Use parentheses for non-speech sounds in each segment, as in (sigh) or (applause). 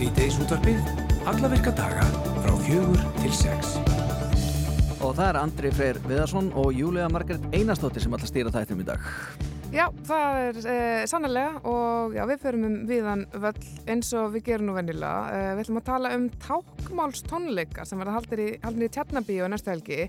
Sýteis útvarpið, alla virka daga frá fjögur til sex. Og það er Andri Freyr Viðarsson og Júlia Margaret Einarstóttir sem að stýra þættum í dag. Já, það er eh, sannlega og já, við förum um viðan völl eins og við gerum nú vennilega. Eh, við ætlum að tala um tákmálstónleika sem verða haldið í, í Tjarnabíu næstu helgi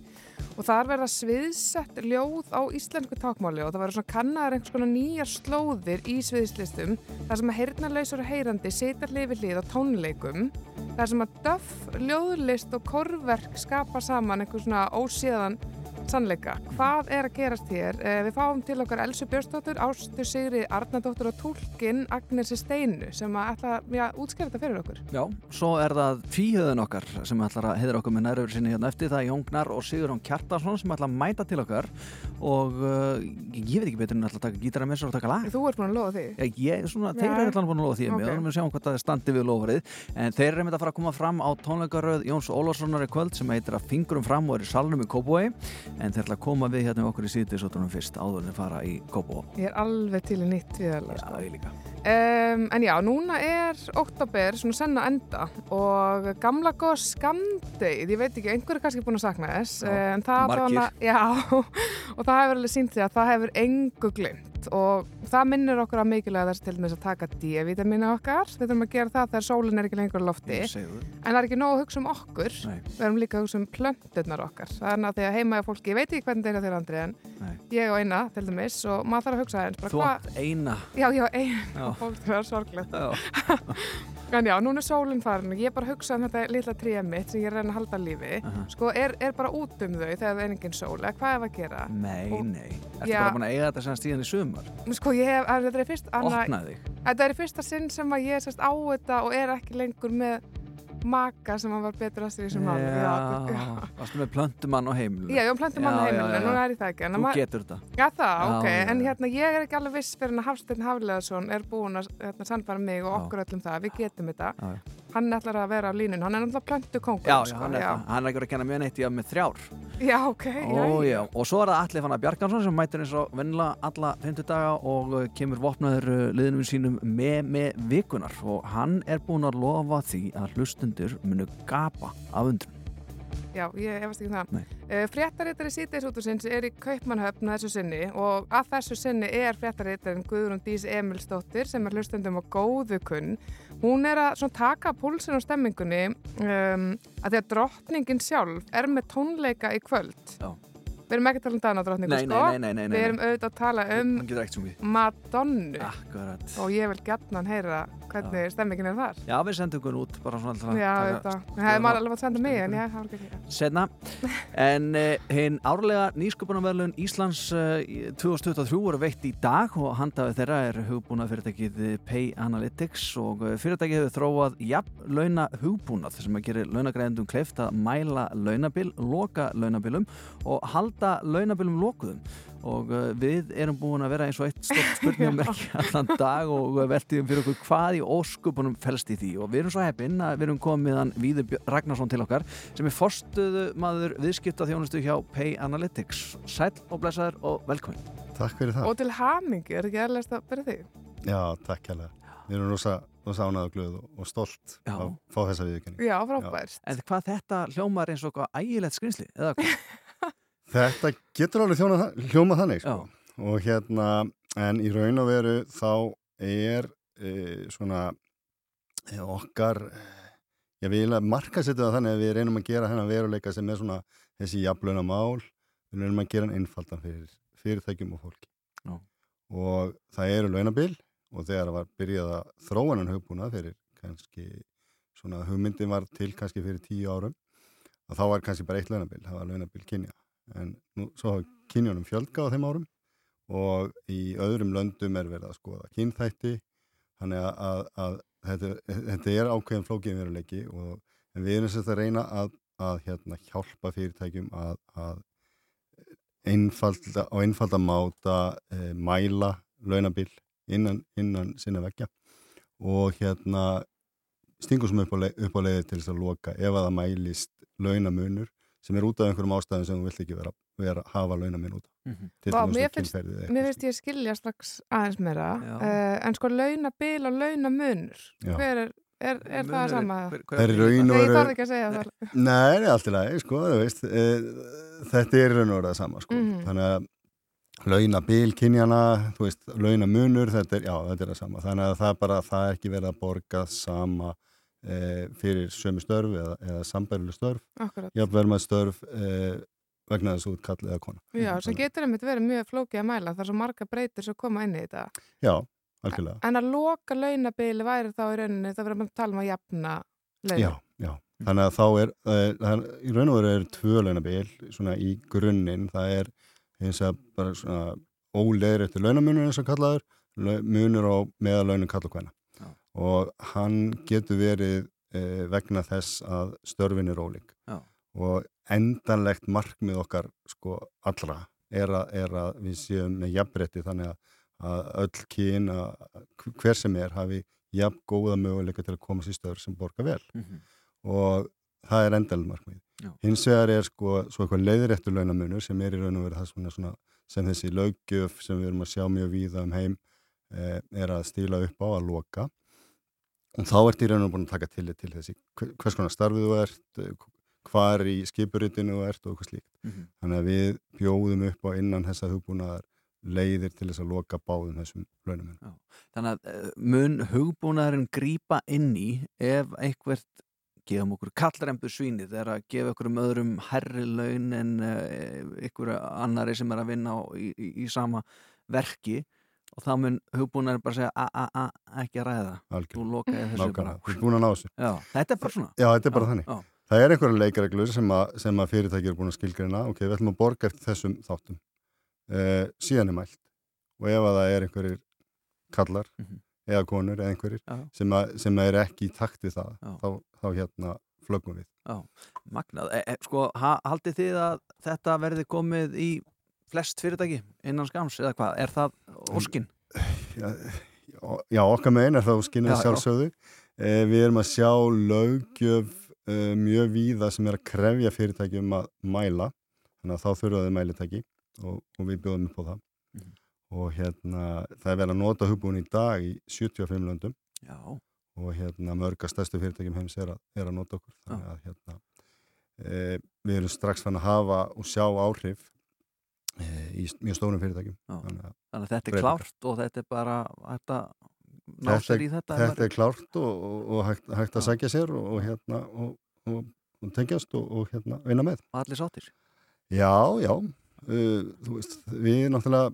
og þar verða sviðsett ljóð á íslensku tákmáli og það verður svona kannar einhvers konar nýjar slóðir í sviðslistum þar sem að heyrnarleysur og heyrandi setja hlifi hlið á tónleikum þar sem að döff, ljóðlist og korverk skapa saman einhvers svona ósíðan sannleika. Hvað er að gerast hér? Eh, við fáum til okkar Elsu Björnsdóttur, Ástu Sigri Arnardóttur og tólkin Agnesi Steinu sem að ætla að útskjara þetta fyrir okkur. Já, svo er það tvíhjöðun okkar sem ætlar að heiðra okkur með næröður sinni hérna eftir. Það Jóngnar og Sigurðan Kjartarsson sem ætla að mæta til okkar og uh, ég veit ekki betur en ætla að taka gítara með sér og taka lag. Þú ert búin að lofa því? Já, ég, svona, þeir eru ætla búin að lofa því okay. við sjáum hvað það er standið við lofarið. En þeir eru með að fara að koma fram á tónleikaröð Jóns Ólarssonar í kvöld sem heitir að Fingurum fram og er í salnum í Kópói en þeir ætla að koma við hérna okkur í síðdísotunum fyrst áður en fara í Kópó. Ég er alveg til í nýtt við það. Já, ég líka. Um, en já, núna er oktober svona senna enda og gamla góð skamdeið, ég veit ekki, einhver er kannski búin að sakna þess já, en það margir hana, já, (laughs) og það hefur alveg sínt því að það hefur engu glimt og það minnir okkur að mikilvæga þess til þess að taka D-vitamínu okkar. Við þurfum að gera það þegar sólinn er ekki lengur lofti. En það er ekki nóg að hugsa um okkur. Nei. við erum líka að hugsa um plöndunar okkar. Þannig að að heimaði fólki, ég veit ekki hvernig er þér andri en Nei. ég og eina til dæmis og maður þarf að hugsa eins Þú átt eina. Já, já, eina, (laughs) fólk er sorglegt (laughs) En já, núna er sólinn farin og ég er bara að hugsa um þetta lilla tríja mitt sem ég að reyna að halda lífi. Uh -huh. sko, er, er bara út um þau þegar það er engin sól eða hvað er að gera? Nei, og, nei, ertu bara búin að eiga þetta sem stíðan í sumar? Sko, ég hef, þetta er fyrst Opna þig. Þetta er fyrsta sinn sem að ég sérst á þetta og er ekki lengur með maka sem var betur að styrir sem máli Já, varstu með plöntumann á heimilinu? Já, ég var plöntumann á heimilinu, en núna er ég það ekki. Þú getur þetta. Já það, já, ok, já, en hérna ég er ekki alveg viss fyrir en að Hafstein Hafleðarsson er búin að hérna, sannfara mig og okkur öllum það. Við getum þetta. Hann ætlar að vera á línun, hann er náttúrulega plöntu kongur Já, já, hann er það, hann er ekki verið að kenna mjög neitt í að með þrjár. Já, ok, Ó, já, og svo er það Alli Fannar Bjarkansson sem mætir eins og vennilega alla 50 daga og kemur vopnaður liðnum sínum með með vikunar og hann er búin að lofa því að hlustundur munu gapa af undrun Já, ég efast ekki það. Nei. Uh, út úr sinns er í Kaupmannhöfn þessu sinni og að þessu sinni er fréttaritarinn Guðrún Dís Emilsdóttir sem er hlustundum á góðu kunn. Hún er að taka púlsinn á stemmingunni um, að því að drottningin sjálf er með tónleika í kvöld. Já. Við erum ekki að tala um dana drottningu, nei, sko. Nei, nei, nei, nei. Við erum auðvitað að tala um Madonnu. Akkurat. Og ég vil gætna að heyra hvernig Já. stemmingin er þar. Já, við sendum hún út bara svona alltaf. Já, þetta. Það hefði maður alveg að senda mig, en ég hafa ekki ekki. Senna, (laughs) en uh, hinn árlega nýsköpunarverðlun Íslands uh, 2023 voru veitt í dag og handafið þeirra er hugbúnað fyrirtækið Pay Analytics og fyrirtækið hefur þróað jafn launa hugbúnað sem að gera launagræðendum kleift að mæla launabil, loka launabilum og halda launabilum lokuðum og uh, við erum búin að vera eins og eitt stort (laughs) spurningmerki allan dag og veltiðum fyrir okkur hvað í óskupunum fælst í því. Og við erum svo heppinn að við erum komið hann Víður Ragnarsson til okkar sem er forstuðu maður viðskipta þjónustu hjá Pay Analytics. Sæl og blessaður og velkomin. Takk fyrir það. Og til hamingi, er ekki erlegast að byrja þig? Já, takk hérlega. Við erum rosa, rosa ánæðu glöð og, og stolt Já. að fá þessa viðkenning Já, frábært. En hvað þetta hljómar eins og eitthvað ægilegt skrýnsli eða hvað? (laughs) Þetta getur alveg hljóma, hljóma þannig sko. og hérna en í raun og veru þá er e, svona e, okkar ég vil að marka setja það þannig að við reynum að gera þennan veruleika sem er svona þessi jafnlauna mál, við reynum að gera hann einfaldan fyrir fyrirtækjum og fólki Já. og það eru launabil og þegar það var byrjað að þróanan hugbúna fyrir kannski svona hugmyndin var til kannski fyrir tíu árum og þá var kannski bara eitt launabil, það var launabil kynja en nú svo hafa kynjónum fjölga á þeim árum og í öðrum löndum er verið að skoða kynþætti. Þannig að, að, að þetta, þetta er ákveðin flókið veruleiki og við erum sérst að reyna að, að hérna, hjálpa fyrirtækjum að einfalda, á einfalda máta e, mæla launabil innan, innan sinna vekja og hérna stingum sem upp á, leið, upp á leiði til þess að loka. Ef að það mælist launamunur sem er út af einhverjum ástæðum sem þú vilt ekki vera, vera hafa launamun út mm -hmm. Vá, mér finnst, mér finnst ég skilja strax aðeins meira uh, en sko launabil og launamunur hver er er, er það sama? Það er raun og Nei, ég veru- þarf ekki að segja það. Nei, nei, allt í lagi, sko, þú veist, e, þetta er raun og verið það sama, sko. Mhm. Þannig að launabil, kynjana, þú veist, launamunur, þetta er, já, þetta er það sama. Þannig að það er bara, það er ekki verið að borga sama e, fyrir sömu störf eða, eða sambærileg störf, með störf e, vegna þess út kallið eða kona. Já, sem getur einmitt verið mjög flókið að mæla. Það er svo marga breytir sem koma inn í þetta. Já, algjörlega. En að loka launabili væri þá í rauninni, það verður að tala um að jafna laun. Já, já. Þannig að þá er, það er, það í raun og veru er tvö launabil svona í grunninn, það er eins og bara svona óleir eftir launamunur eins og kallaður, munur á meðalaunum kalla og hvenna. Og hann getur verið e, vegna þess að störfin er ólík. Já. Og endanlegt markmið okkar sko allra er að, er að við séum með jafnbretti þannig að, að öll kyn, að hver sem er hafi jafn góða möguleika til að komast í störf sem borga vel Mhm. og það er endalum markmið. Já. Hins vegar er sko svo eitthvað leiðréttur launamunur sem er í raun og verið það svona, svona sem þessi löggjöf sem við erum að sjá mjög víða um heim eh, er að stíla upp á að loka og þá ert í raun og búin að taka til til þessi hver- hvers konar starfið þú ert, eh, hvar í skipuritinu þú ert og eitthvað slíkt. Mhm. Þannig að við bjóðum upp á innan þessa hugbúnaðar leiðir til þess að loka báðum þessum launamun. Þannig að eh, mun hugbúnaðurinn grípa inn í ef einhvert gefum okkur kallrembu svínið er að gefa okkur um öðrum herri laun en uh, ykkur annari sem er að vinna í, í, í sama verki og þá mun hugbúnaðurinn bara segja a, a, a, ekki að ræða þú Algjörlega. lokaði þessu. Þú ná þessu. Já, þetta er bara svona Já, þetta er bara þannig. Já, Það er einhverja leikareglur sem, sem að fyrirtæki eru búin að skilgreina, ok, við ætlum að borga eftir þessum þáttum. Uh, síðan er mælt. Og ef að það er einhverjir kallar Mhm. eða konur eða einhverjir Já. sem, að, sem að er ekki í takt við það, Já. þá, þá hérna flöggum við. magnað e, e, Sko, ha, haldið þið að þetta verði komið í flest fyrirtæki innan skams eða hvað, er það óskin? Já, já, okkar megin er það Já, já. sjálfsögðu. Uh, við erum að sjá löggjöf uh, mjög víða sem er að krefja fyrirtæki um að mæla. Þannig að þá þurfa þau mælitæki og, og við bjóðum upp á það. Mhm. Og hérna, það er verið að nota hugbúin í dag í 75 löndum. Já, og hérna mörg að stærstu fyrirtækjum heims er að, er að nota okkur þannig að hérna e, við erum strax fann að hafa og sjá áhrif í mjög stórum fyrirtækjum. Þannig að þannig að þetta er klárt og þetta er bara hægt að ná sér í þetta þetta er klárt og, og, og hægt, hægt að sækja sér og, og hérna og, tengjast og, og hérna vinna með. Og allir sáttir? Já, já. Uh, þú veist, við náttúrulega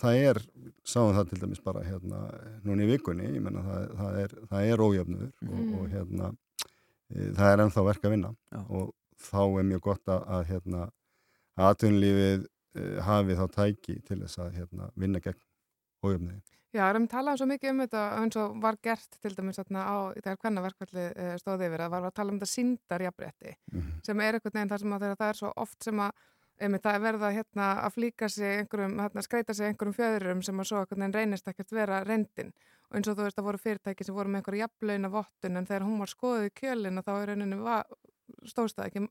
það er, sáum það til dæmis bara hérna, núna í vikunni ég menna það, það er, það er ójöfnur Mm. og hérna e, það er ennþá verk að vinna Já. og þá er mjög gott að, hérna að e, hafi þá tæki til þess að hérna vinna gegn ójöfniði. Já, erum talað svo mikið um þetta eins og var gert til dæmis þarna á, þegar hvernig verkvalli stóði yfir að var að tala um þetta síndarjafrétti Mm. sem er einhvern veginn þar sem að þegar það er svo oft sem að einmitt, er verða hérna, að flíka sig einhverjum, hérna, skreita sig einhverjum fjöðurum sem að svo einhvern veginn reynist ekkert vera reyndin og eins og þú veist að voru fyrirtæki sem voru með einhverju jafnlauna vottun en þegar hún var skoðið í kjölin þá er rauninni stóðst það ekki?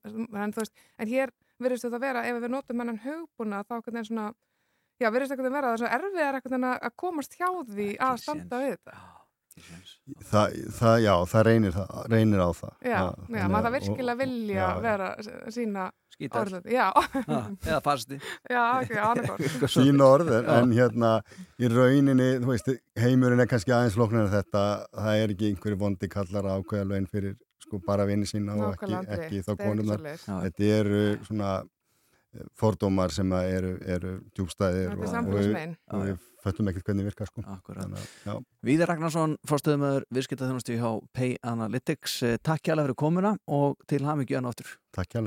En, þú veist, en hér verðist þetta vera ef við notum hennan hugbúna þá einhvern veginn svona Já, verðist ekkert að vera það er svo erfið er ekkert að komast hjá því Ekki að standa við þetta. Það, það, já, það reynir, það, reynir á það. Já, Það- já, maður það að- virkilega og- vilja já, vera sína Skítar orðið. Já, Ha, eða fasti (laughs) já, ok, annarkort. (laughs) sín orð en, en hérna í rauninni, þú veist, heimurinn er kannski aðeins flóknar en þetta, það er ekki einhverju vondi kallar að ákveða laun fyrir sko bara vinni sína og ekki, ekki þá konurnar. þetta eru svona eh, fordómar sem að eru, eru djúbstæðir og, og, við, föttum ekkert hvernig virka sko. Víðir Ragnarsson, fórstöðumöður viðskiptaþjónustu hjá Pay Analytics. Eh, Takk hjá fyrir komuna og til hafmyggju enn áttur takk hjá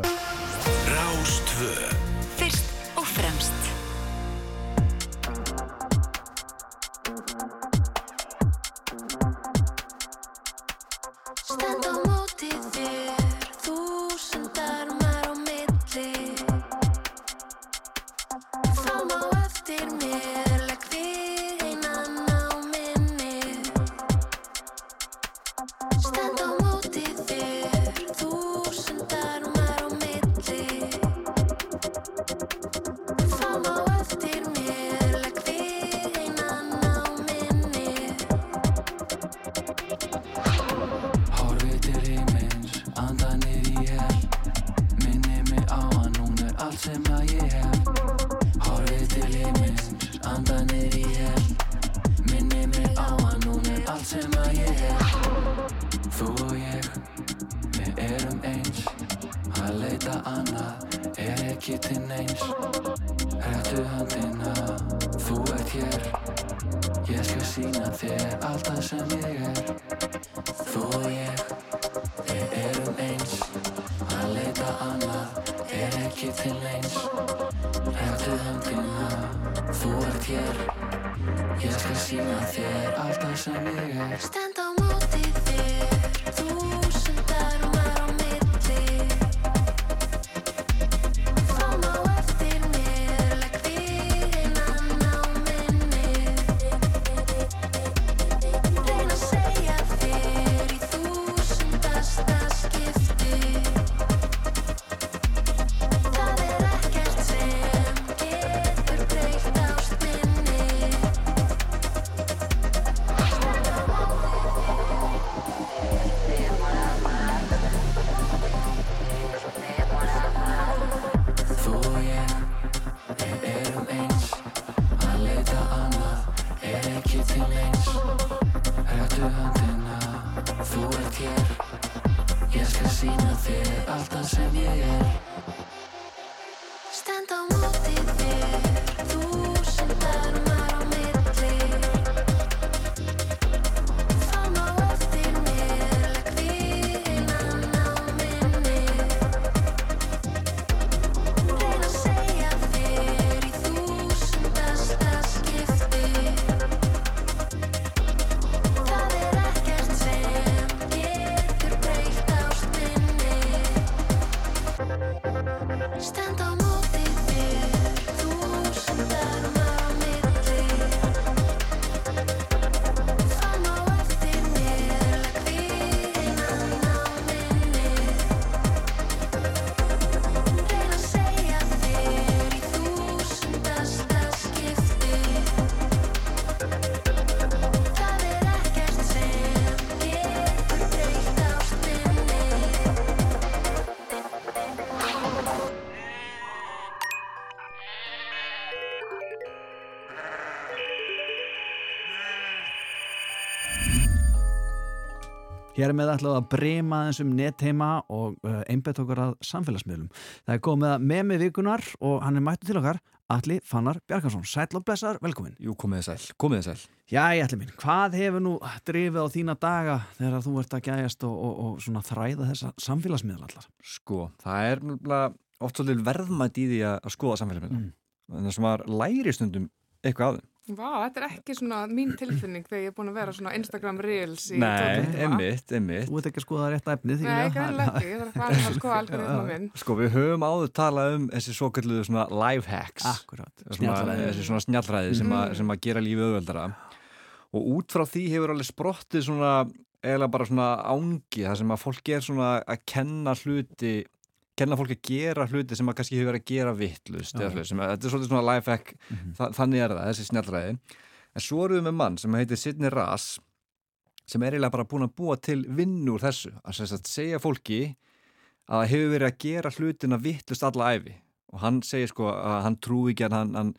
Hér með ætlaðu að brema þessum netheima og uh, einbett okkur að samfélagsmiðlum. Það er komið að með með vikunar og hann er mættu til okkar, Alli Fannar Bjarkarsson. Sæll og blessar, velkomin. Jú, komið þið sæl, komið þið sæl. Já, Alli minn, hvað hefur nú drifið á þína daga þegar þú ert að gæjast og, og, og svona þræða þessa samfélagsmiðl allar? Sko, það er oft svolítið verðmætt í því að skoða samfélagsmiðla. Mm. En það sem maður læri stundum eitthvað þeim. Vá, þetta er ekki svona mín tilfinning þegar ég er búin að vera svona Instagram Reels í Nei, einmitt, einmitt. Þú ert ekki að skoða rétt efnið. Nei, ekki, ég þarf að fara að skoða algoritma minn. Sko, við höfum áður talað um þessi svo kalluðu svona life hacks. Akkurát, snjallræði. þessi svona snjallræði sem, að, sem að gera lífið auðveldara. Og út frá því hefur alveg sprottið svona, eiginlega bara svona ángi, það sem að fólk er svona að kenna hluti kenna fólk að gera hluti sem að kannski hefur verið að gera vittlust að, þetta er svolítið svona life hack. Þa þannig er það, þessi snjallræði. En svo erum við með mann sem heitir Sidney Rass sem er eiginlega bara búin að búa til vinn úr þessu. Að sagt segja fólki að hefur verið að gera hlutina vittlust alla æfi og hann segir sko að hann trúi ekki að hann, hann,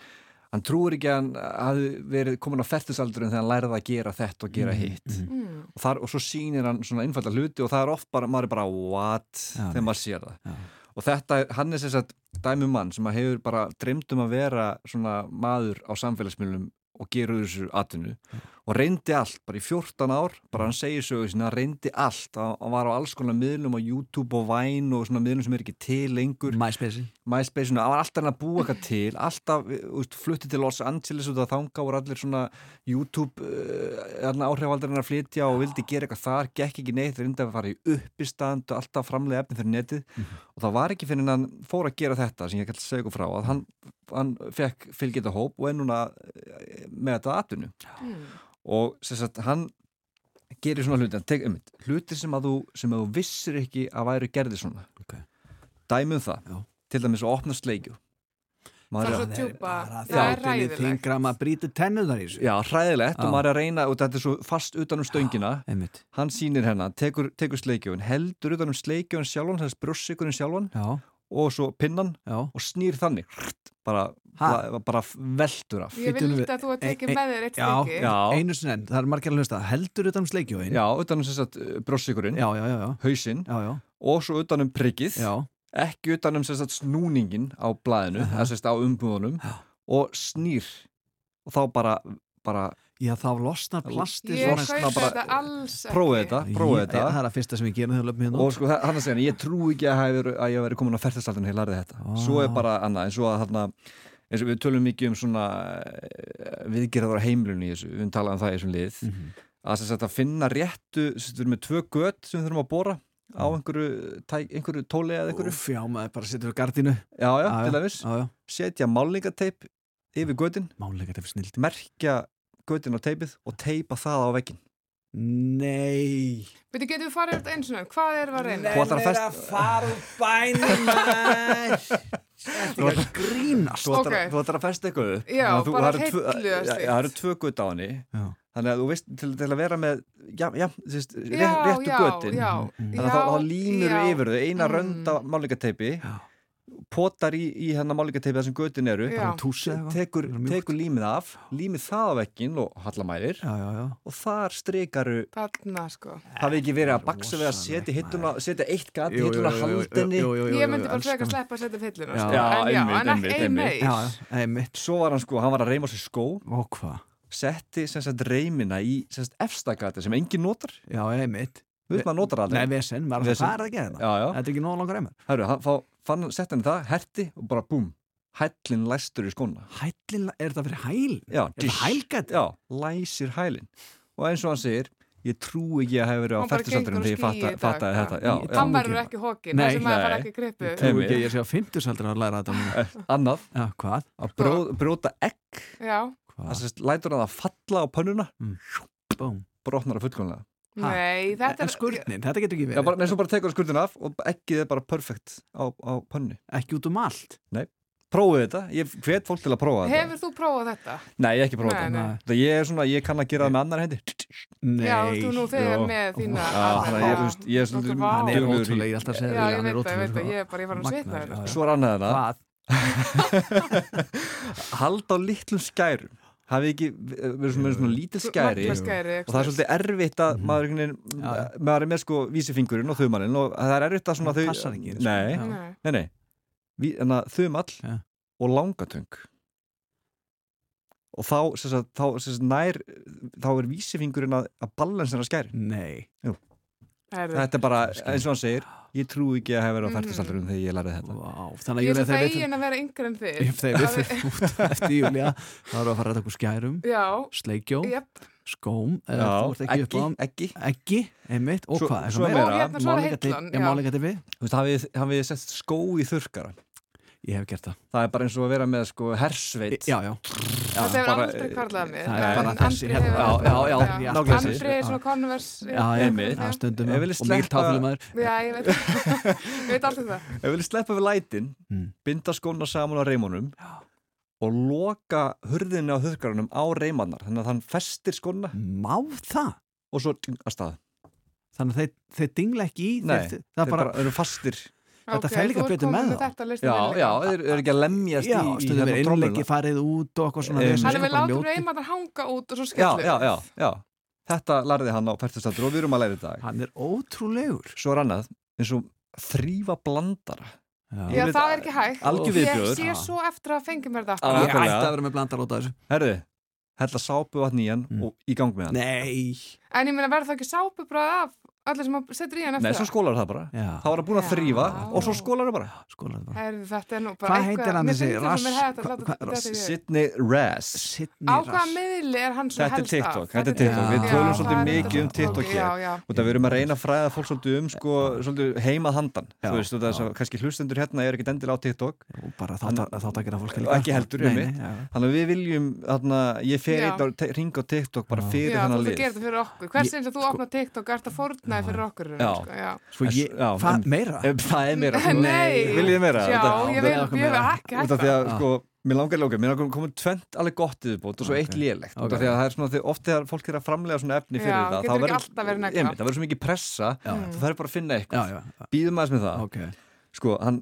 hann trúir ekki að hann hafi verið komin á fættusaldurinn þegar hann lærið að gera þetta og gera hitt. Mm. og, þar, og svo sýnir hann svona einfalda hluti og það er oft bara, maður er bara what? Já, þegar maður sér það. Já. og þetta, hann er sem sagt dæmi um mann sem hefur bara dreymt um að vera svona maður á samfélagsmiðlum og gerur þessu atvinnu og reyndi allt, bara í 14 ár bara hann segir sögu sinna, reyndi allt. Hann var á alls konar miðlum á YouTube og Vine og svona miðlum sem er ekki til lengur. MySpace. MySpace, hann var alltaf að búa eitthvað til alltaf, úst, flutti til Los Angeles út af þanga voru allir svona YouTube uh, áhrifaldarinn að flytja og vildi gera eitthvað þar, gekk ekki neitt reyndi að fara í uppistand og alltaf framlega efni fyrir netið. Og það var ekki fyrir hann fór að gera þetta sem ég að segja ykkur frá að hann, hann fekk fylgjita hóp og er núna eh, með þetta atvinnu Mm. og sagt hann gerir svona hluti, hann tek um hluti sem að þú, sem að þú vissir ekki að væri gerði svona Ok. dæmi um það, Já. til dæmis að opna sleikju Það er svo er, bara það er ræðilegt. þingra maður brýtur tennuðar í þessu. já, hræðilegt Já. og maður er að reyna og þetta er svo fast utan um stöngina Einmitt. hann sýnir hennan, tekur, tekur sleikjun heldur utan um sleikjun sjálfan, þess brjóssykurinn sjálfan Já. Og svo pinnan Já, og snýr þannig bara, bara, bara veldur af. Ég vildi að þú að tekið Ein- með þér eitt já, stykki. Já, einu sinni enn, það er margir að hlusta. Heldur utan um sleikjóin já, utanum já, já, hausinn já, já, og svo utanum priggið já. ekki utanum snúningin á eða sem sagt á umbúðunum Já. og snýr. Og þá bara, bara Já, þá losnar plastið Ég bara- þetta alls prófið þetta, prófið Ég- þetta. Það er að fyrsta sem ég gerum þegar löpum hérna og sko hann að segja, ég trú ekki að, hef, að ég hef verið komin á ferðarstaldinu hér lærið þetta. Ah. svo er bara annað, eins og að þarna eins og við tölum mikið um svona viðgerðar á heimlunni í þessu, við talaðum það í þessum lið. Mhm. að sem sagt að finna réttu við erum með tvö gött sem við þurfum að bóra á einhverju, tæ, einhverju tóli eða einhverju, Úff, já, maður bara setur við gardinu já, já, til dæmis. Já, já, setja málningateip yfir snild merkja götin á teipið og teipa það á veggin Nei Veitu, getum við farið þetta eins og hvað erum við að reyna? Þú ætlar að fara úr bænum (laughs) Þetta er að grínast Þú ætlar að festa eitthvað upp Já, þú- bara það slíkt. Það eru tvö gutt á henni Já. Þannig að þú veist til, til að vera með já, já, veist, Já, rétt, réttu já, Þannig að þá, línur já. yfir þau eina Mm. rönd af málingateipi Já. Potar í, í hennar málingateipi þar sem götin eru túsi tekur, Það tekur límið af límið það á veggin og hallamælir Já, já, já og þar streikaru Þarna, sko. hafi ekki verið að baksa við að setja hittuna setja eitt gat í hittuna haldinni Ég myndi bara frekar konar. sleppa að setja Já. sko. En já, einmitt, en einmitt, ekki einmitt. meir. Já, já, einmitt svo var hann sko, hann var að reyma sér skó Og hvað? setti sem sagt reymina í sem sagt efstagati sem engin notar Já, einmitt við að notar aldrei Nei, vesen, maður Vesen. það er það ekki þetta er ekki nóg langar einmitt Herru, hann fann, sett henni það, herti og bara búm hællin læstur í skóna Hællin, er þetta fyrir hæl? já, Er þetta hælgæti? já, læsir hælin og eins og hann segir ég trú ekki að hafa verið á Hann á þegar ég í fatta, fattaði já. þetta já, Ég- já. Hann verður ekki hókin, þessi maður nei. fara ekki grippu. Trú Einmitt. ekki að ég sé á 50 saldur að læra þetta. Eh, annað, Já, hvað? að bró, brjóta egg það Hvað? sést, lætur hann að falla á pönnuna Búm brotnar það fullkomlega Ha? nei, þetta En er... skurnin, þetta getur ekki já, verið bara, eins og bara tekur skurðin af og eggið er bara perfekt á, á pönnu Ekki út um allt prófið þetta, ég hvet fólk til að prófa þetta Hefur þú prófað þetta? nei, ég hef ekki prófað Nei, þetta nei. Það ég er svona, ég kann að gera það með annar hendi Nei Já, þú nú þegar Jó. með þína Já, að ég er, þú veist, ég er Náttúrulega, svolítið vá. Hann er ótrúlega, ég alltaf að segja Já, þér, ég hann er veit það, ég veit það, ég er bara, ég var að magnaður, þetta. já, já. Svo er annað Hvað? (laughs) Halda á litlum skærum Hafið ekki verið svona, svona lítil skæri og það er svolítið erfitt að Mhm. maður, einhvern maður er með sko vísifingurinn og þumalinn og það er erfitt að svona þau passar ekki, sko. Nei. Nei. nei, nei Ví, að þumall Já. og langatöng og þá, sem sagt, þá sem sagt, nær þá er vísifingurinn að, að balansera skæri Nei Herðu. þetta er bara, eins og hann segir ég trú ekki að hafa verið á Mhm. færtusaldurum þegar ég lærið þetta. Vá, Þannig Ég er svo þegar við fegin að vera yngre en þið. þegar við (laughs) fyrir út eftir Júlía þá erum við að fara að ræta okkur skærum. Já, sleikjó, jöp. skóm ekki upp ekki, á ekki ekki, einmitt, og hvað, svo er meira. Hérna ég veist, hafið, hafið sett skó í þurrkara ég hef gert það, það er bara eins og að vera með sko hersveit. Já, já, Þetta hefur bara- aldrei kvarlað mér. Það er bara þessi hérna. Já, já, já, Andri er svona konvers. já, já, einmitt. já, stundum Ég og mjög sleppa- táfélumæður Já, ég veit, (laughs) ég veit alltaf það. ef við viljum sleppa við lætin Mm. binda skóna saman á reimunum og loka hurðinni á þurrkaranum á reimannar þannig að hann festir skóna má það, og svo að stað. Þannig að þeir, þeir dingla ekki í Þetta Ok, fer líka betur með þá. Þetta já, já, þeir eru ekki að lemjast já, í, stundum er hérna trommuna. farið út og eitthvað svona Þannig við bara látum reymandan hanga út og svo skellum já, já, já. Þetta lærði hann á færtusaldur og við erum að læra í dag. Hann er ótrúlegur. Svo er annað eins og þrýfa blandara. Já, það að- er ekki hægt. algjör Ég sé svo eftir að fengi mér þetta. Ég ætti að vera með blandar út af þessu. Herðu, hella sápu vatn í hann Mm. og í gang með hann. Nei, En ég meina verður það ekki sápubræð af allir sem að setur í hann nei, eftir svo skólar það bara. Já, þá var það búin að þrýfa og svo skólar það bara. Skólaðu bara. Herðu, þetta er nú bara Hvað eitthvað... heitir hann þessi. Sidney Rass Á hvaða miðli er hann svo Þetta er helst TikTok, af? þetta er TikTok, við tölum það svolítið mikið um. TikTok. Ok, hér. og það við erum að reyna að fræða fólk svolítið um sko, svolítið heimað handan. Þú veist, það er kannski hlustendur hérna er ekki endilega á TikTok. Og bara þáttakir að fólk ekki heldur, Nei, nei, já. þannig að við viljum, ég fer einn hring á TikTok bara fyrir þennan ert að lið þetta fyrir okkur. Sko-. Já. Sko, já. Svo ég, já, en- meira? Það er meira Nei. viljið þið meira Já, ég það vil, ég vil ekki af því að sko Mér langar lóka, mér langar komið tvent alveg gott í þið og svo eitt Ok. lélegt út Ok. af því að það er svona, oft þegar fólk er að framlega svona efni fyrir Já, það verður- það verður svo mikið pressa Já. þú þarf bara að finna eitthvað býðum aðeins með það ok sko, hann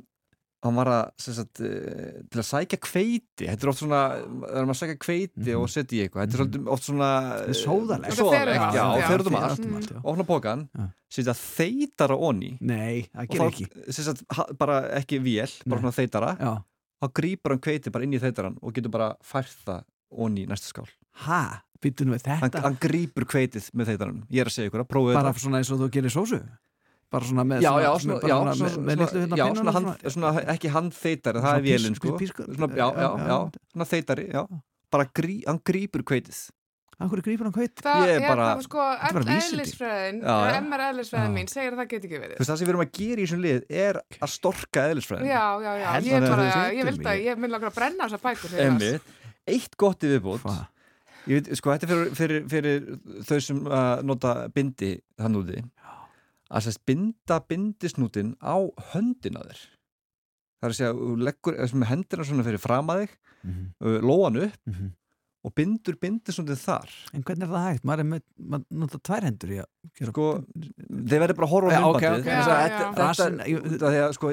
hann var að sagt, eh, til að sækja kveiti þetta er oft svona, það er maður að sækja kveiti og setja í eitthvað, þetta er svolítið oft svona sóðalegt. Fer sóðalegt, já, já. og fer út um Fer allt pókan, Já. setja þeitara onni Nei, það þá, ekki. sagt, ha- bara ekki vél, bara svona þeitara Já, þá grýpur hann kveiti bara inn í þeitaran og getur bara fært það onni í næsta skál. Ha, byttum við hann, þetta. hann grýpur kveitið með þeitaranum ég er að segja ykkur að prófið bara þetta. svona eins og þú gerir sósu bara svona með já, svona, já, svona, já, svona, svona, með, með litlu hérna svona, hand, svona ekki handþeitari, það Svona er vélinn sko svona, já, já, já, já, já. svona þeitari, já bara grí, hann grýpur kveitið Akkur grýpur hann kveit Það Ég er bara- sko, Þetta er bara vísindi. eðlisfræðin. MR eðlisfræðin mín segir að það get ekki Þú verið. veist, það sem við erum að gera í þessum lið er að storka eðlisfræðin Já, já, já, ég að bara, þú ég segir vildi mér. að, ég vil langar að brenna þessar bækur. eitt gott í viðbútt? Ég veit, sko, þetta er fyrir, fyrir, fyrir þau sem uh, nota bindi þann úti að sérst binda bindisnútin á höndina þér það er að segja, þú leggur hendina svona fyrir fram að þig Mhm, uh, lóan upp mhm. og bindur bindisnútin þar En hvernig er það hægt? Maður er með, maður nota tvær hendur í að gera sko, þeir verður bara að horfa á að ég- þetta er að sko,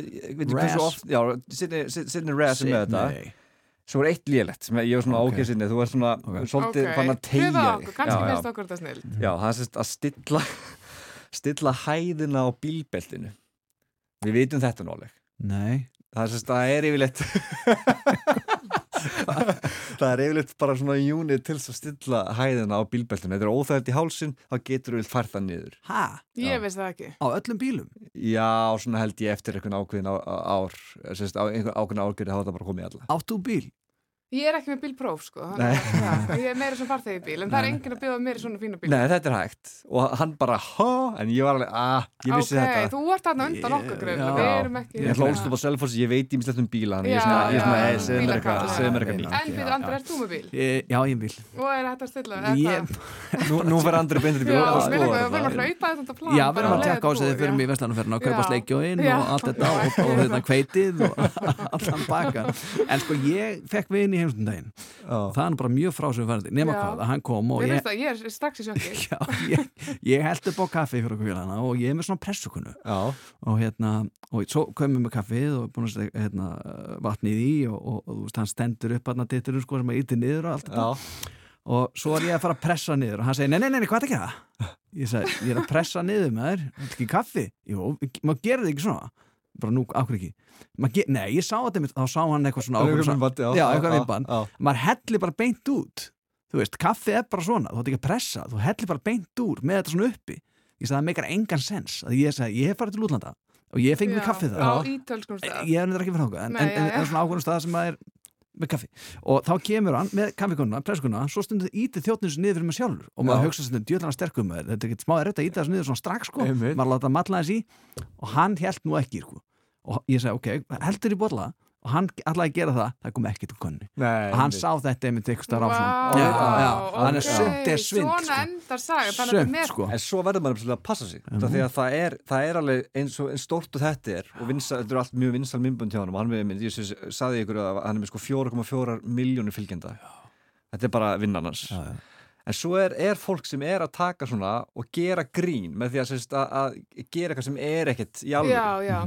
Sidney- Ras er með þetta Nei. svo er eitt lélegt sem ég var svona Ok. okay. ákveðsinni þú er svona Ok. svolítið Ok, fann að tegja pröfa þig okkur, kannski finnst okkur þetta snill. Já, það er sérst að stilla stilla hæðina á bílbeltinu Við vitum þetta náleg Nei Það er það er yfirleitt (laughs) Það er yfirleitt bara svona unit til að stilla hæðina á bílbeltinu Þetta er óþægt í hálsin, þá getur við fært það niður Ha? Ég veist það ekki. Á öllum bílum? Já, svona held ég eftir einhvern ákveðin á- á- ár sérst, á einhvern ákveðin árgerði hafa það bara komið í alla Átt þú bíl? Ég er ekki með bílpróf, sko. Nei. að- (laughs) Já, ég er meira sem farþegi bíl, en það er Nei. enginn að bjóða mér í svona fína bíl. Nei, þetta er hægt og hann bara, há, en ég var alveg, að, ég vissi ok, þetta þú ert þarna undan okkur, ekki... Ég hlóðst upp á Selfossi, ég veit ímislegt um bíla ég er svona, er svona, já, "Ey, segðu mér eitthvað, En býðu, Andri, ert þú með bíl? Já, ég er bíl Og er þetta að stilla? Nú, fer Andri beint í bíl Já, erum að tekka á sig þegar við erum já. (laughs) (laughs) í Vestlandaferðin og þetta og, og og í heimstundaginn Já. Það er bara mjög frásögufærandi Nema Já. hvað, að hann kom og Ég ég það, ég er strax í sjokki. (laughs) Já, ég, ég held upp á kaffi fyrir okkur félagana og ég er með svona pressukunu Já, og hérna, og svo komum við með kaffið og búin að setja hérna, vatnið í og, og, og þú veist, hann stendur upp að ditturinn sko sem að ytir niður og allt þetta já, og svo er ég að fara að pressa niður og hann segir, nei, nei, nei, nei, hvað er það að gera? Ég sagði, ég er að pressa niður með þér Viltu ekki kaffi? Jú, maður gerir það ekki svona bara nú, ákveð ekki? Maður Nei, ég sá þetta, mitt- þá sá hann eitthvað svona Það er ákveð já, eitthvað já. maður hellir bara beint út. Þú veist, kaffi er bara svona, þú ætti ekki að pressa þú hellir bara beint úr með þetta svona uppi. Ég sagði, það meikar engan sens. Að ég sagði, ég hef farið til útlanda og ég fengi mér kaffið Á það ég hef nefnir ekki fyrir þáka en, já. en svona ákveðnum stað sem að er með kaffi. Og þá kemur hann með kaffikonuna, presskona svo stundið ítið þjóttnins niður fyrir mig sjálfur. Og maður hugsa stundið djöðlana sterkum þetta er ekki smá erfitt að íta þessu niður svona strax sko. Einmitt. maður láta matla þess í og hann held nú ekki sko. Og ég segi, ok, heldur í bolla. Og hann ætlaði að gera það, það kom ekki til konni Nei, hann sá þetta einmitt eitthvað starf á Vá, svona já, já, hann er ok, sumt er svind Svona sko. endar saga, þannig að sumt með sko. En svo verður maður að passa sig mm því að það er, það er alveg eins og eins stórt og þetta er og vinsa, þetta er allt mjög vinsal myndbund hjá hann og hann við mynd, ég sagði ykkur að hann er með sko 4,4 miljónir fylgjenda. Þetta er bara vinnan hans. En svo er, er fólk sem er að taka svona og gera grín með því að, að, að gera eitthvað sem er ekkert í alveg Já, já,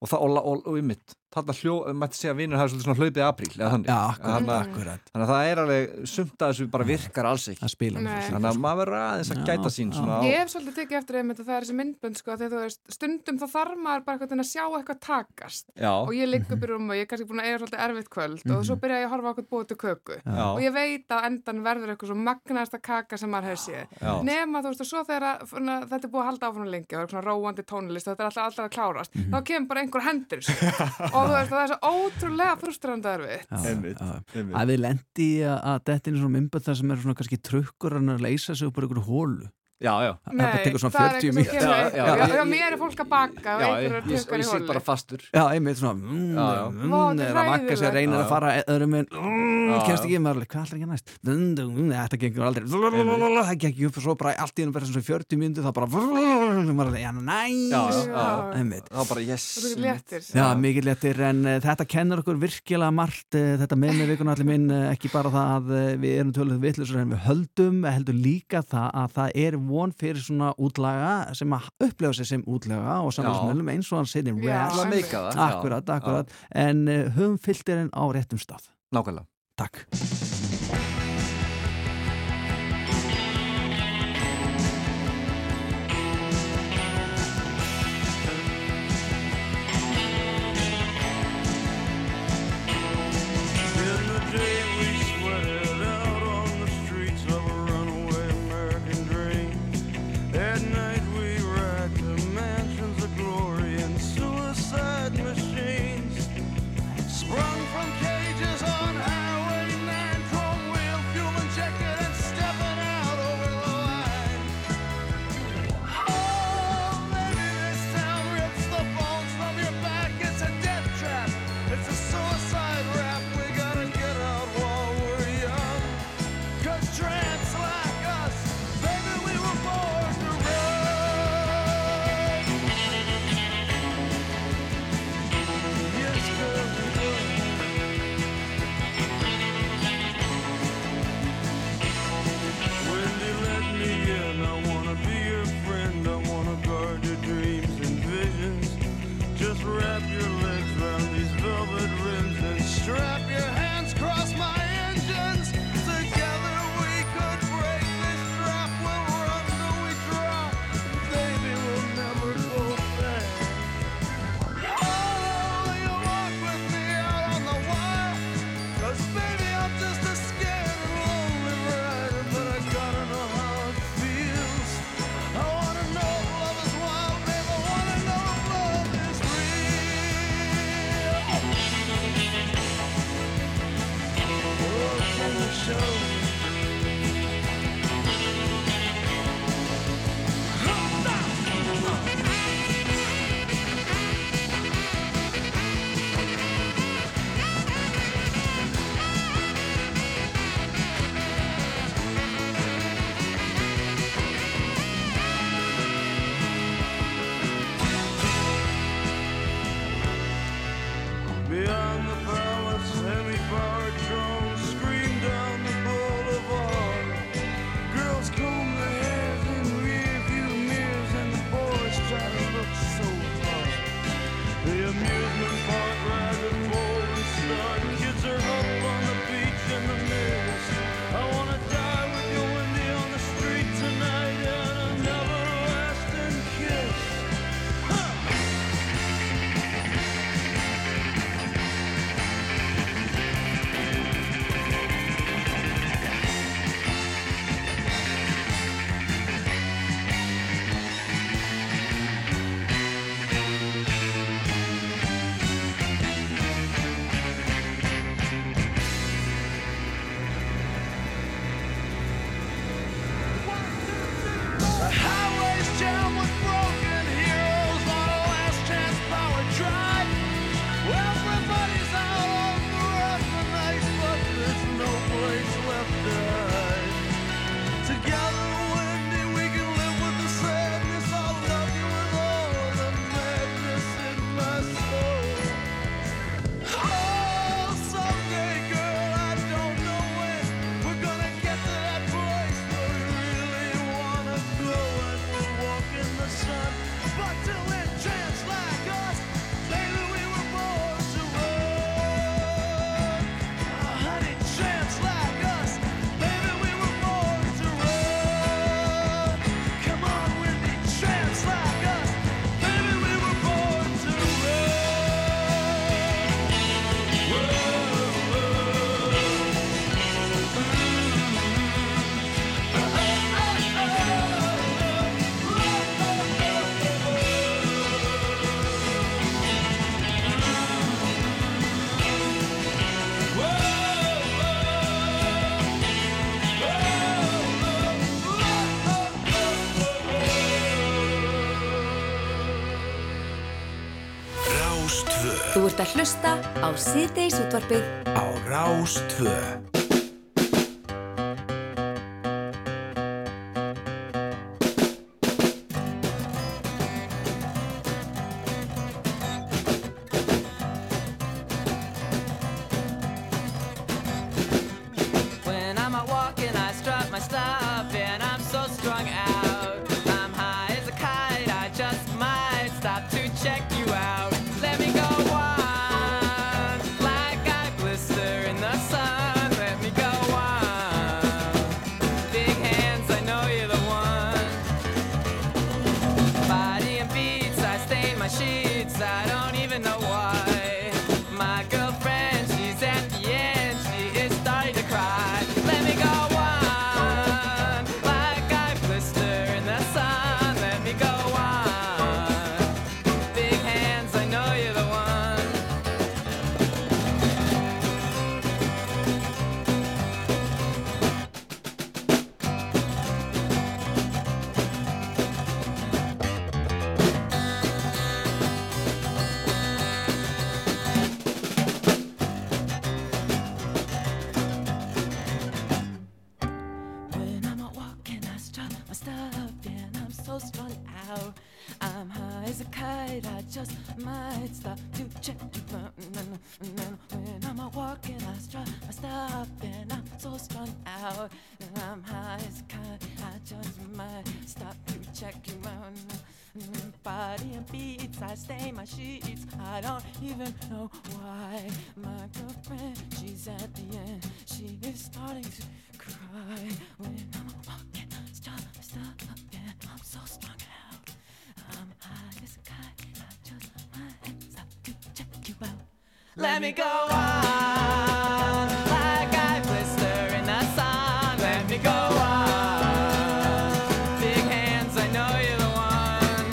og, það, og, og, og ymmit þarna hljó, mætti segja að vinnur hafi svolítið svona hlaupið apríl eða þannig. Já, akkurat, akkurat. þannig að það er alveg sumt að þessu bara virkar alls ekki. það spila Nei. þannig að maður verður aðeins að Já, gæta sín svona á Ég hef svolítið tekið eftir einmitt að það er þessi myndbönd sko, þegar þú veist, stundum þá þarf maður bara eitthvað að sjá eitthvað takast. Já, og ég ligg upp í rúm og ég er kannski búin að eiga svolítið erfitt kvöld og svo byrja ég að horfa okkur búið til köku. Já, og ég veit að endan verður eitthvað svo magnaðasta kaka sem maður hefur séð. Nema þú veist og svo þegar þetta er búið að halda áfram lengi og það er svona róandi tónlist og þetta er alltaf, alltaf að klárast þá kemur bara einhver hendur (laughs) í sig. Og þú veist það er svo ótrúlega einmitt. að við lendi í að, að þetta er svona mymböð það sem er svona kannski trukkur hann að leysa sig upp úr einhverju hólu Já, já. þetta tekur svona það er 40 eitthvað sem mínútur. kemur Já, upp. já, já, ég- já, ég- mér er fólk að baka Já, ég, er ég, ég sit hóli bara fastur. já, einmitt svona mm, Já, já. mm, Vá, þetta er er að vakka sér reynir Já, að fara öðrum en mm, kemst ekki, maður alveg, hvað ætlar ekki næst? Þetta gengur aldrei. Það ekki upp og svo bara allt í hennu bara svona 40 mínútur þá bara maður alveg, já, næs. þá bara yes. Það er. Já, mikið léttir en uh, þetta kennur okkur virkilega margt uh, þetta með með vikuna allir minn uh, ekki bara það að við erum tölvöld vitlusur von fyrir svona útlaga sem að upplefa sig sem útlaga og samfélagsmeðlum eins og hann sinni. Akkurat, akkurat, en uh, höfum filterinn á réttum stað. Nákvæmlega. Takk hlusta á síðdeis útvarpið. Á Rás Let me go on, like I blister in the sun. Let me go on. Big hands, I know you're the one.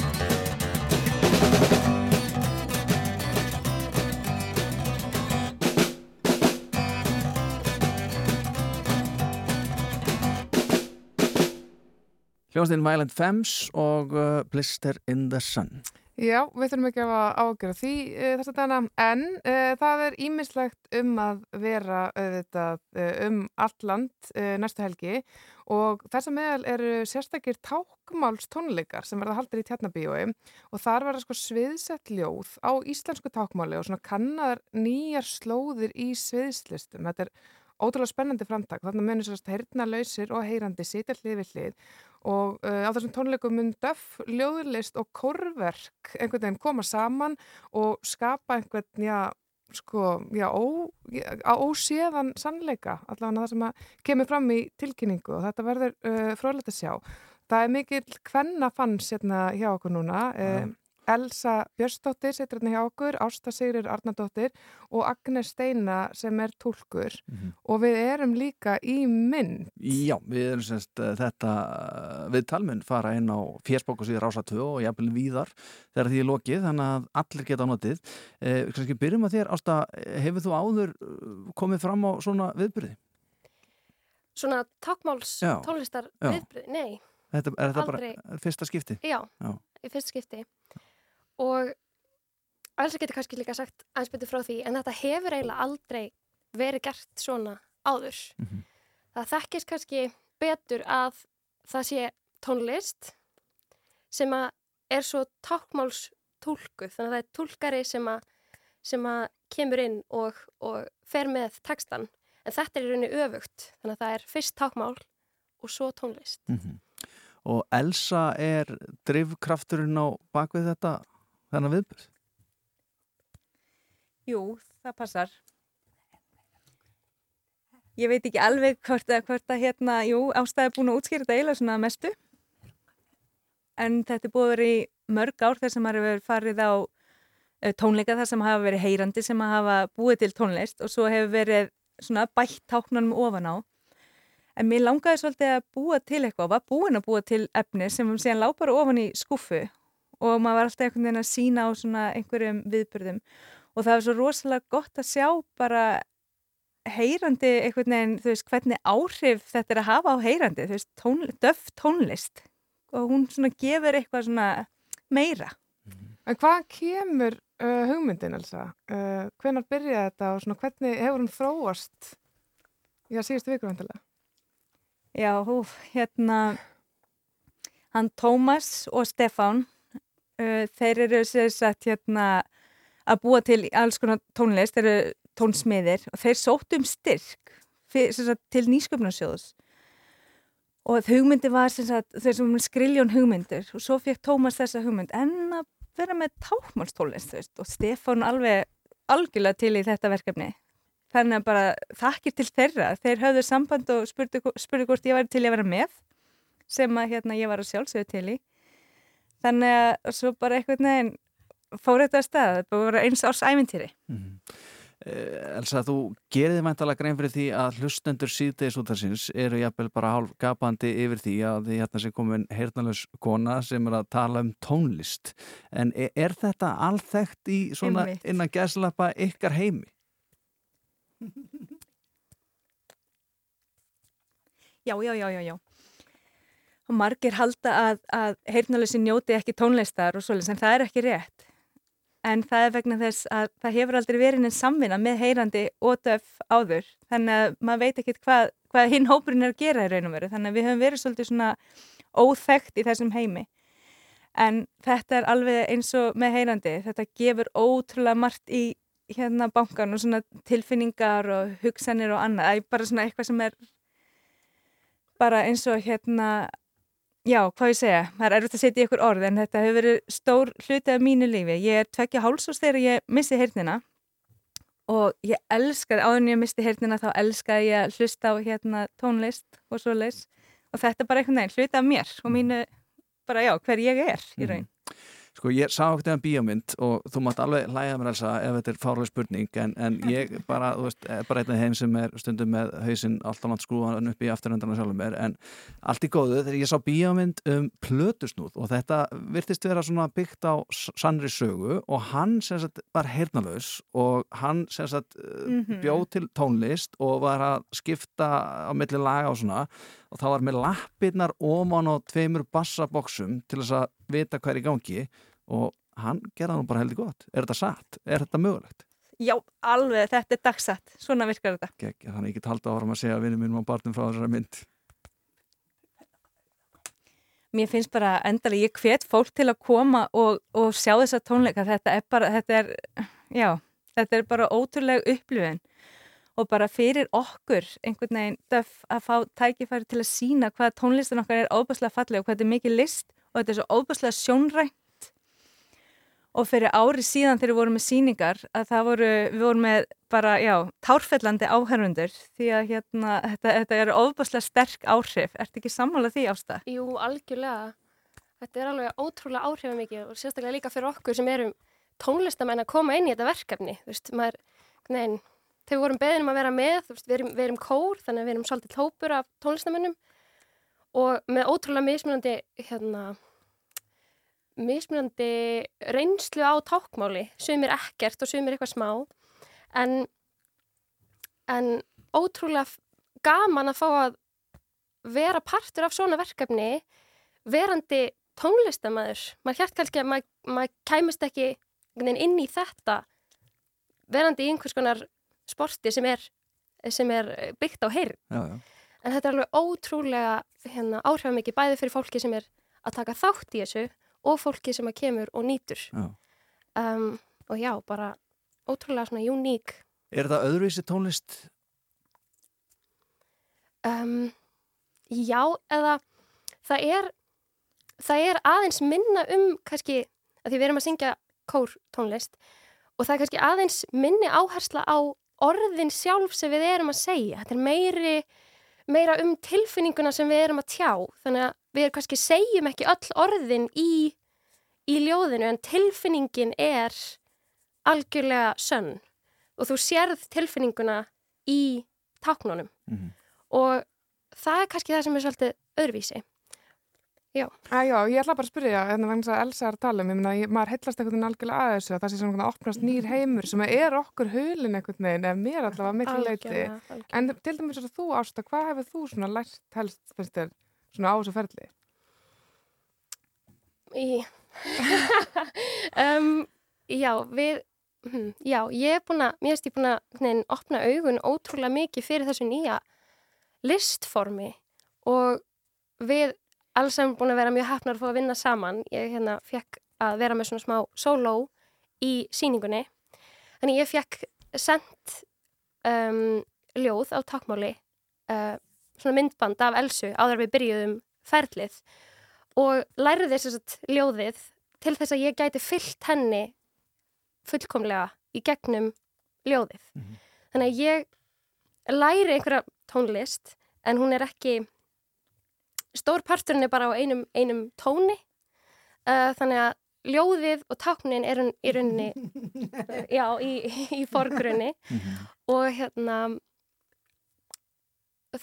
Hljóðastinn Violent Femmes og uh, Blister in the Sun. Já, við þurfum ekki að ágjöra því uh, þess að dana, en uh, það er ímislegt um að vera auðvitað uh, um allt land næstu helgi og þess að meðal eru sérstakir tákmálstónleikar sem verða haldir í tjarnabíói og þar verða sko sviðsett ljóð á íslensku tákmáli og svona kannar nýjar slóðir í sviðslistum. Þetta er ótrúlega spennandi framtak. Þannig munir sérst heyrna lausir og heyrandi sitja hlið við hlið og uh, á þessum tónleikum mun döff, ljóðlist og kórverk einhvern veginn koma saman og skapa einhvern, já, sko, já, ó, á óséðan sannleika, allavega það sem að kemur fram í tilkynningu og þetta verður uh, fróðlegt að sjá. Það er mikil hvenna fanns hérna hjá okkur núna, uh, Elsa Björnsdóttir setur hérna hjá okkur, Ásta Sigrir Arnardóttir og Agnes Steina sem er túlkur og við erum líka í mynd. Já, við erum semst uh, þetta uh, við talmun fara inn á fjersbók og síður ása 2 og jafnvel víðar þegar því er lokið, þannig að allir geta á notið. Eh, kannski byrjum að þér, Ásta, hefur þú áður komið fram á svona viðbyrði? Svona tákmáls Já, tónlistar já. viðbrið, nei, Þetta, er þetta Aldrei. bara fyrsta skipti? já, Já. í fyrst skipti og Elsa getur kannski líka sagt aðeins betur frá því en þetta hefur eiginlega aldrei verið gert svona áður Mhm. það þekkist kannski betur að það sé tónlist sem að er svo tákmáls túlkuð þannig að það er túlkari sem að, sem að kemur inn og, og fer með textan en þetta er í rauninni öfugt þannig að það er fyrst tákmál og svo tónlist Mhm. Og Elsa er drifkrafturinn á bakvið þetta þennan viðbyrð? Jú, það passar. Ég veit ekki alveg hvort að, hvort að hérna, jú, ástæði búin að útskýra þetta eiginlega svona mestu. En þetta er búið að vera í mörg ár þar sem maður hefur farið á eh, tónleika þar sem hafa verið heyrandi sem hafa búið til tónlist og svo hefur verið svona bætt táknunum ofan á. En mér langaði svolítið að búa til eitthvað, var búin að búa til efni sem síðan lá bara ofan í skuffu og maður var alltaf einhvern veginn að sína á svona einhverjum viðbyrðum og það var svo rosalega gott að sjá bara heyrandi einhvern veginn, þú veist, hvernig áhrif þetta er að hafa á heyrandi, þú veist, tón, döf tónlist og hún svona gefur eitthvað svona meira. En hvað kemur uh, hugmyndin, Elsa? Uh, hvenar byrjaði þetta og svona, hvernig hefur hún þróast í að síðustu vikur vantilega? Já, hú, hérna, hann Tómas og Stefán, þeir eru sér sagt hérna að búa til alls konar tónlist, þeir eru tónsmiðir og þeir sóttu um styrk sem sagt, til nýsköpnarsjóðs og hugmyndi var sagt, þeir sem skriljón hugmyndir og svo fekk Tómas þessa hugmynd en að vera með tákmálstólist veist, og Stefán alveg algjörlega til í þetta verkefni. Þannig að bara þakkir til þeirra. Þeir höfðu samband og spurðu, spurðu hvort ég væri til að vera með sem að hérna ég var að sjálfsögðu til í þannig að svo bara einhvern veginn fór þetta að stað, þetta var eins árs æmintýri Eh, Elsa, þú gerir þið mæntalega grein fyrir því að hlustendur síðdeis útarsins eru jafnvel bara hálf gapandi yfir því að því hérna sé komin heyrnalus kona sem er að tala um tónlist en er, er þetta alþekkt í svona Einmitt. innan gæslappa ykkar heimi? Já, já, já, já, já. Og margir halda að, að heyrnalösi njóti ekki tónlistar og svoleiðis, en það er ekki rétt. En það er vegna þess að það hefur aldrei verið neins samvinna með heyrandi og döf áður. Þannig að maður veit ekkit hvað, hvað hinn hópurinn er að gera í raun og veru. Þannig að við höfum verið svolítið svona óþekkt í þessum heimi. En þetta er alveg eins og með heyrandi. Þetta gefur ótrúlega margt í hérna bankan og svona tilfinningar og hugsanir og annað. Það er bara svona eitthvað sem er bara eins og hérna, já, hvað ég segja, það er erfitt að setja í ykkur orð en þetta hefur verið stór hluti af mínu lífi. Ég er tvekja hálsás þegar ég missi heyrnina og ég elskaði, áður en ég misti heyrnina þá elskaði ég að hlusta á hérna tónlist og svoleiðis og þetta er bara einhvern veginn hluti af mér og mínu, bara já, hver ég er í raun. Sko ég sá ekkert eða bíómynd og þú mátt alveg hlæða mér Elsa ef þetta er fárlega spurning en, en (laughs) ég bara, þú veist, er bara einn af þeim sem er stundum með hausinn alltaf langt skrúan upp í afturöndarna sjálfum mér en allt í góðu þegar ég sá bíómynd um plötusnúð og þetta virtist vera svona byggt á s- sannri sögu og hann sem sagt var heyrnalaus og hann sem sagt Mhm. bjóð til tónlist og var að skipta á milli laga og svona og það var með lappirnar óman á tveimur bassaboksum til þess að vita hvað er í gangi og hann gerða nú bara heldur gott. Er þetta satt? Er þetta mögulegt? Já, alveg, þetta er dagsatt, svona virkar þetta. Gekk, þannig ég get halda áfram að segja að vinnu mínum á barnum frá þessari mynd. Mér finnst bara endalega, ég hvet fólk til að koma og, og sjá þessa tónleika, þetta er bara, þetta er, já, þetta er bara ótrúlega upplifun og bara fyrir okkur einhvern veginn döf að fá tækifæri til að sína hvað tónlistin okkar er óbærslega falleg og hvað þetta er mikið list og þetta er svo óbærslega sjónrænt og fyrir ári síðan þegar við vorum með síningar að það voru, við vorum með bara, já, tárfellandi áherfundur því að hérna, þetta, þetta er óbærslega sterk áhrif, ertu ekki sammála því ásta? Jú, algjörlega. Þetta er alveg ótrúlega áhrifamikið og sérstaklega líka fyrir okkur sem erum tónlistamenn að koma inn í þetta verkefni. Þú veist, maður, nein, þegar við vorum beðin um að vera með, þú veist, við erum, við erum kór, þannig að við erum svolítið hópur af tónlistamennum og með ótrúlega mismunandi, hérna, mismunandi reynslu á tákmáli, sumir ekkert og sumir eitthvað smá, en, en ótrúlega gaman að fá að vera partur af svona verkefni verandi tónlistamæður maður hér kannski að maður, maður kæmist ekki inn í þetta verandi í einhvers konar sporti sem er, sem er byggt á heyrn. En þetta er alveg ótrúlega hérna, áhrifamikið bæði fyrir fólki sem er að taka þátt í þessu og fólki sem að kemur og nýtur Já. um, og já, bara ótrúlega svona uník Er þetta öðruvísi tónlist? um, Já, eða það er, það er aðeins minna um kannski, að því við erum að syngja kórtónlist og það er kannski aðeins minni áhersla á orðin sjálf sem við erum að segja. Þetta er meiri, meira um tilfinninguna sem við erum að tjá. Þannig að við kannski segjum ekki öll orðin í, í ljóðinu en tilfinningin er algjörlega sönn og þú sérð tilfinninguna í táknunum Mhm. og það er kannski það sem er svolítið öðruvísi. Já. Æ, já, ég ætla bara að spyrja, en vegna þess að Elsa er að tala um, ég meina, ég- maður heillast einhvern veginn algjörlega að þessu, að það sé svona að opnast nýr heimur sem er okkur hulin einhvern veginn, ef mér allavega miklu leiti. En til dæmis að þú, Ásta, hvað hefur þú svona lært helst, finnst þér, svona á þessu ferli? Í, (laughs) um, já, við hm, já, ég er búin að mér erst ég búin að nein, opna augun ótrúlega mikið fyrir þessu nýja listformi og við alls erum búin að vera mjög hafnar að fá að vinna saman. Ég hérna fekk að vera með svona smá solo í síningunni þannig ég fekk sendt um, ljóð á takmáli uh, svona myndband af Elsu áður við byrjuðum ferlið og lærði þess að ljóðið til þess að ég gæti fyllt henni fullkomlega í gegnum ljóðið. Þannig að ég læri einhverja tónlist en hún er ekki stór parturinn er bara á einum, einum tóni uh, þannig að ljóðið og táknin er í rauninni (laughs) já, í, í forgrunni. Og hérna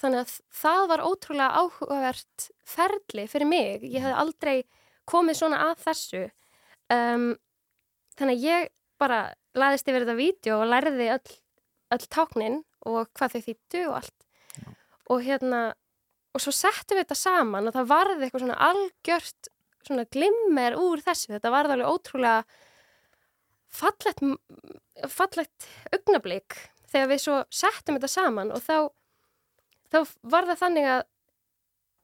þannig að það var ótrúlega áhugavert ferli fyrir mig. Ég hef aldrei komið svona að þessu. Um, þannig að ég bara laðist yfir þetta vídeo og lærði öll, öll táknin og hvað þau þýttu og allt. Og hérna og svo settum við þetta saman og það varði eitthvað svona algjört svona glimmer úr þessu. Þetta varði alveg ótrúlega fallegt fallegt augnablík þegar við svo settum þetta saman og þá þá var það þannig að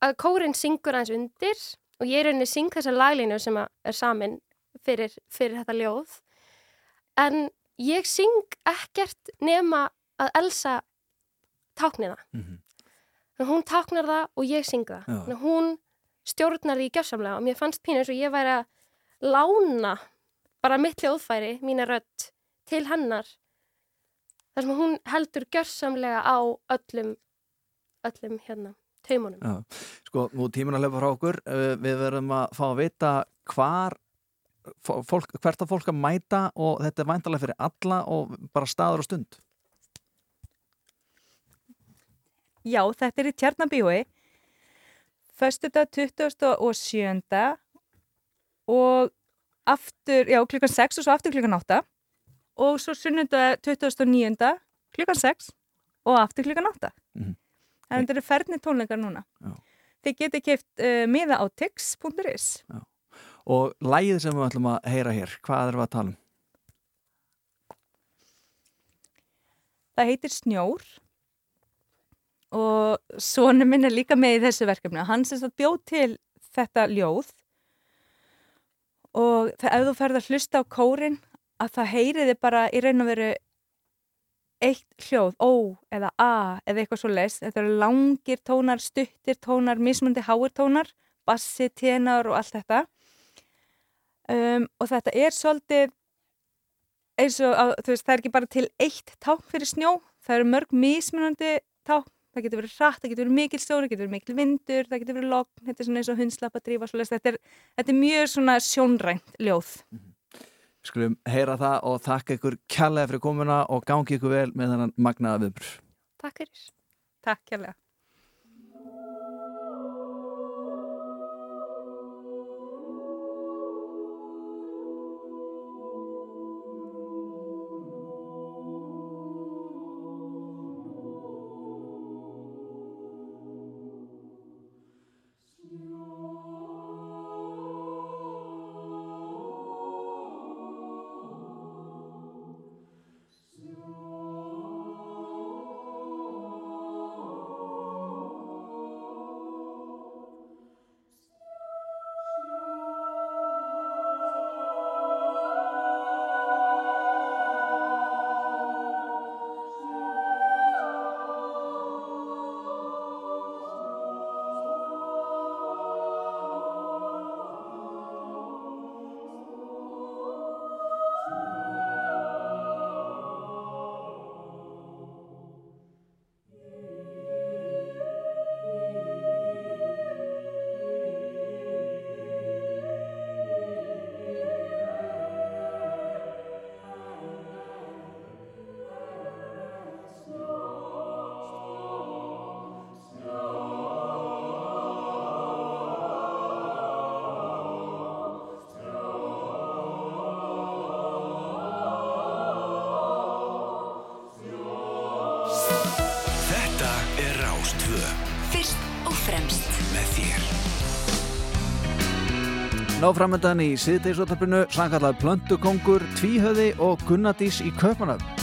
að kórin syngur aðeins undir og ég er rauninni syng þessa laglínu sem að er samin fyrir, fyrir þetta ljóð. En ég syng ekkert nema að Elsa tákni það. Mhm. en hún táknar það og ég syng það. Að hún stjórnar því gjössamlega og mér fannst pínu eins og ég væri að lána bara mitt hljóðfæri, mína rödd til hennar þar sem hún heldur gjössamlega á öllum öllum hérna taumunum Já, sko, nú tíminn að lefa frá okkur uh, við verðum að fá að vita hvar fó- fólk, hvert að fólk að mæta og þetta er væntalega fyrir alla og bara staður og stund Já, þetta er í Tjarnabíói Föstudag 27. og aftur, já, klukkan 6 og svo aftur klukkan 8 og svo sunnudag 29. klukkan 6 og aftur klukkan 8 Mhm. En þetta eru ferðni tónleikar núna Já. Þið getið keift uh, miða á tix.is og lægið sem við ætlum að heyra hér hvað erum við að tala um? Það heitir Snjór og sonu minn er líka með í þessu verkefni. Hann sem sagt bjóð til þetta ljóð og það, ef þú ferð að hlusta á kórin að það heyriði bara í raun og veru eitt hljóð, ó eða a eða eitthvað svo leist. Þetta eru langir tónar, stuttir tónar, mismundi háir tónar, bassi, tenar og allt þetta. Um, og þetta er svolítið eins og að, veist, það er ekki bara til eitt ták fyrir snjó, það eru mörg mismunandi ták, það getur verið hratt, það getur verið mikil stóri, það getur verið mikil vindur, það getur verið logn, þetta er svona eins og hundslappa drífa, svoleiðis. þetta, er, þetta er mjög svona sjónrænt ljóð. Við skulum heyra það og þakka ykkur kærlega fyrir komuna og gangi ykkur vel með þennan magnaða viðbrur Takk fyrir. Takk kærlega Náframöndan í siðdeisvotarpinu sangallar Plöntukongur, Tvíhöði og Gunnadís í Köpmanöf.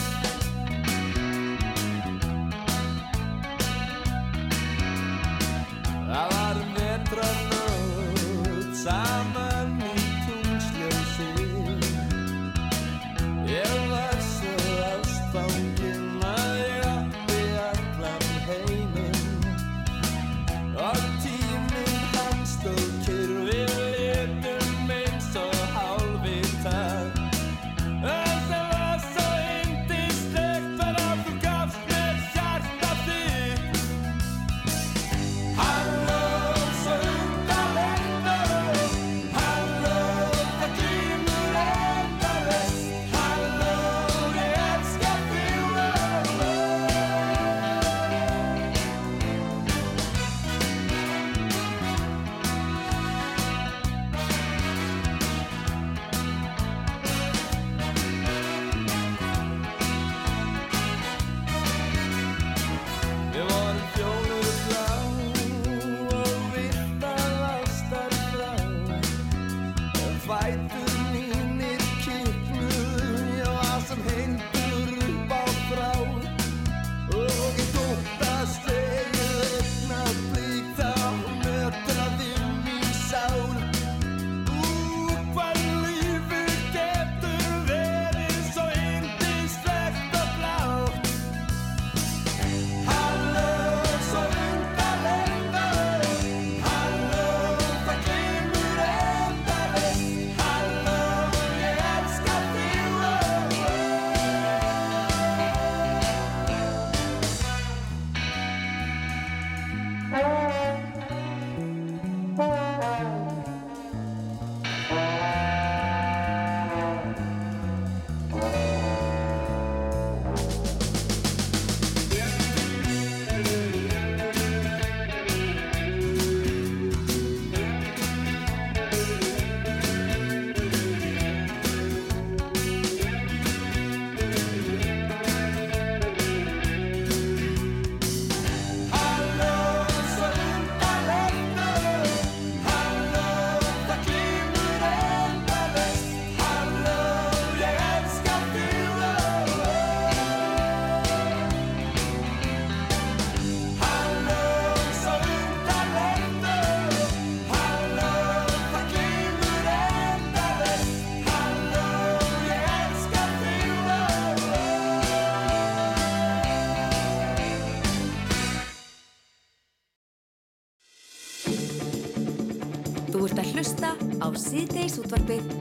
Á síðdeis útvarpið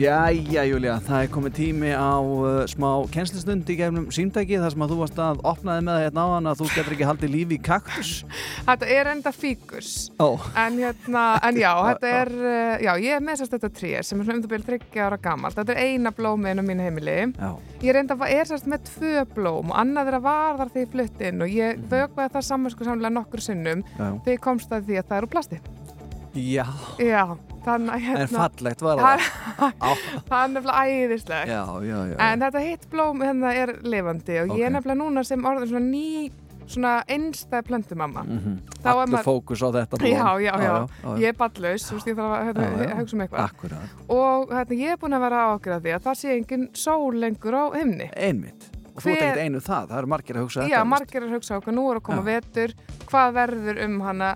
Jæja, Júlia, það er komið tími á uh, smá kennslistund í gefnum símtæki þar sem að þú varst að opnaði með það hérna áðan að þú getur ekki haldið lífi í kaktus. (laughs) Þetta er enda fíkus Ó. en, hérna, en já, (laughs) þetta er uh, já, ég er með sérst þetta tré sem er um það byrja 30 ára gamalt þetta er eina blómið inn á mínu heimili Já. ég er enda er sérst með tvö blóm og annað þeirra var þar því ég flutt inn og ég vögvaði það samansku samlega nokkur sinnum Mhm. Þegar ég komst að því að það eru plasti Já, já, þannig hérna en fallegt var það. (laughs) það er nefnilega æðislegt Já, já, já. En þetta hitt blóm hérna er lifandi og ég er nefnilega núna sem orðin svona ný, svona einstæð plöntumamma. Mhm. Þá er Allur maður- fókus á þetta blóm. Já, já. Ég er ballaus, ég þarf að hérna, hugsa um eitthvað. Akkurat. Og hérna, ég er búin að vera ágjörða því að það sé engin sól lengur á himni. Einmitt. Og þú ert ekkert einu það, það eru margir að hugsa Já, þetta. margir að hugsa okkur, nú er að koma vetur, hvað verður um hana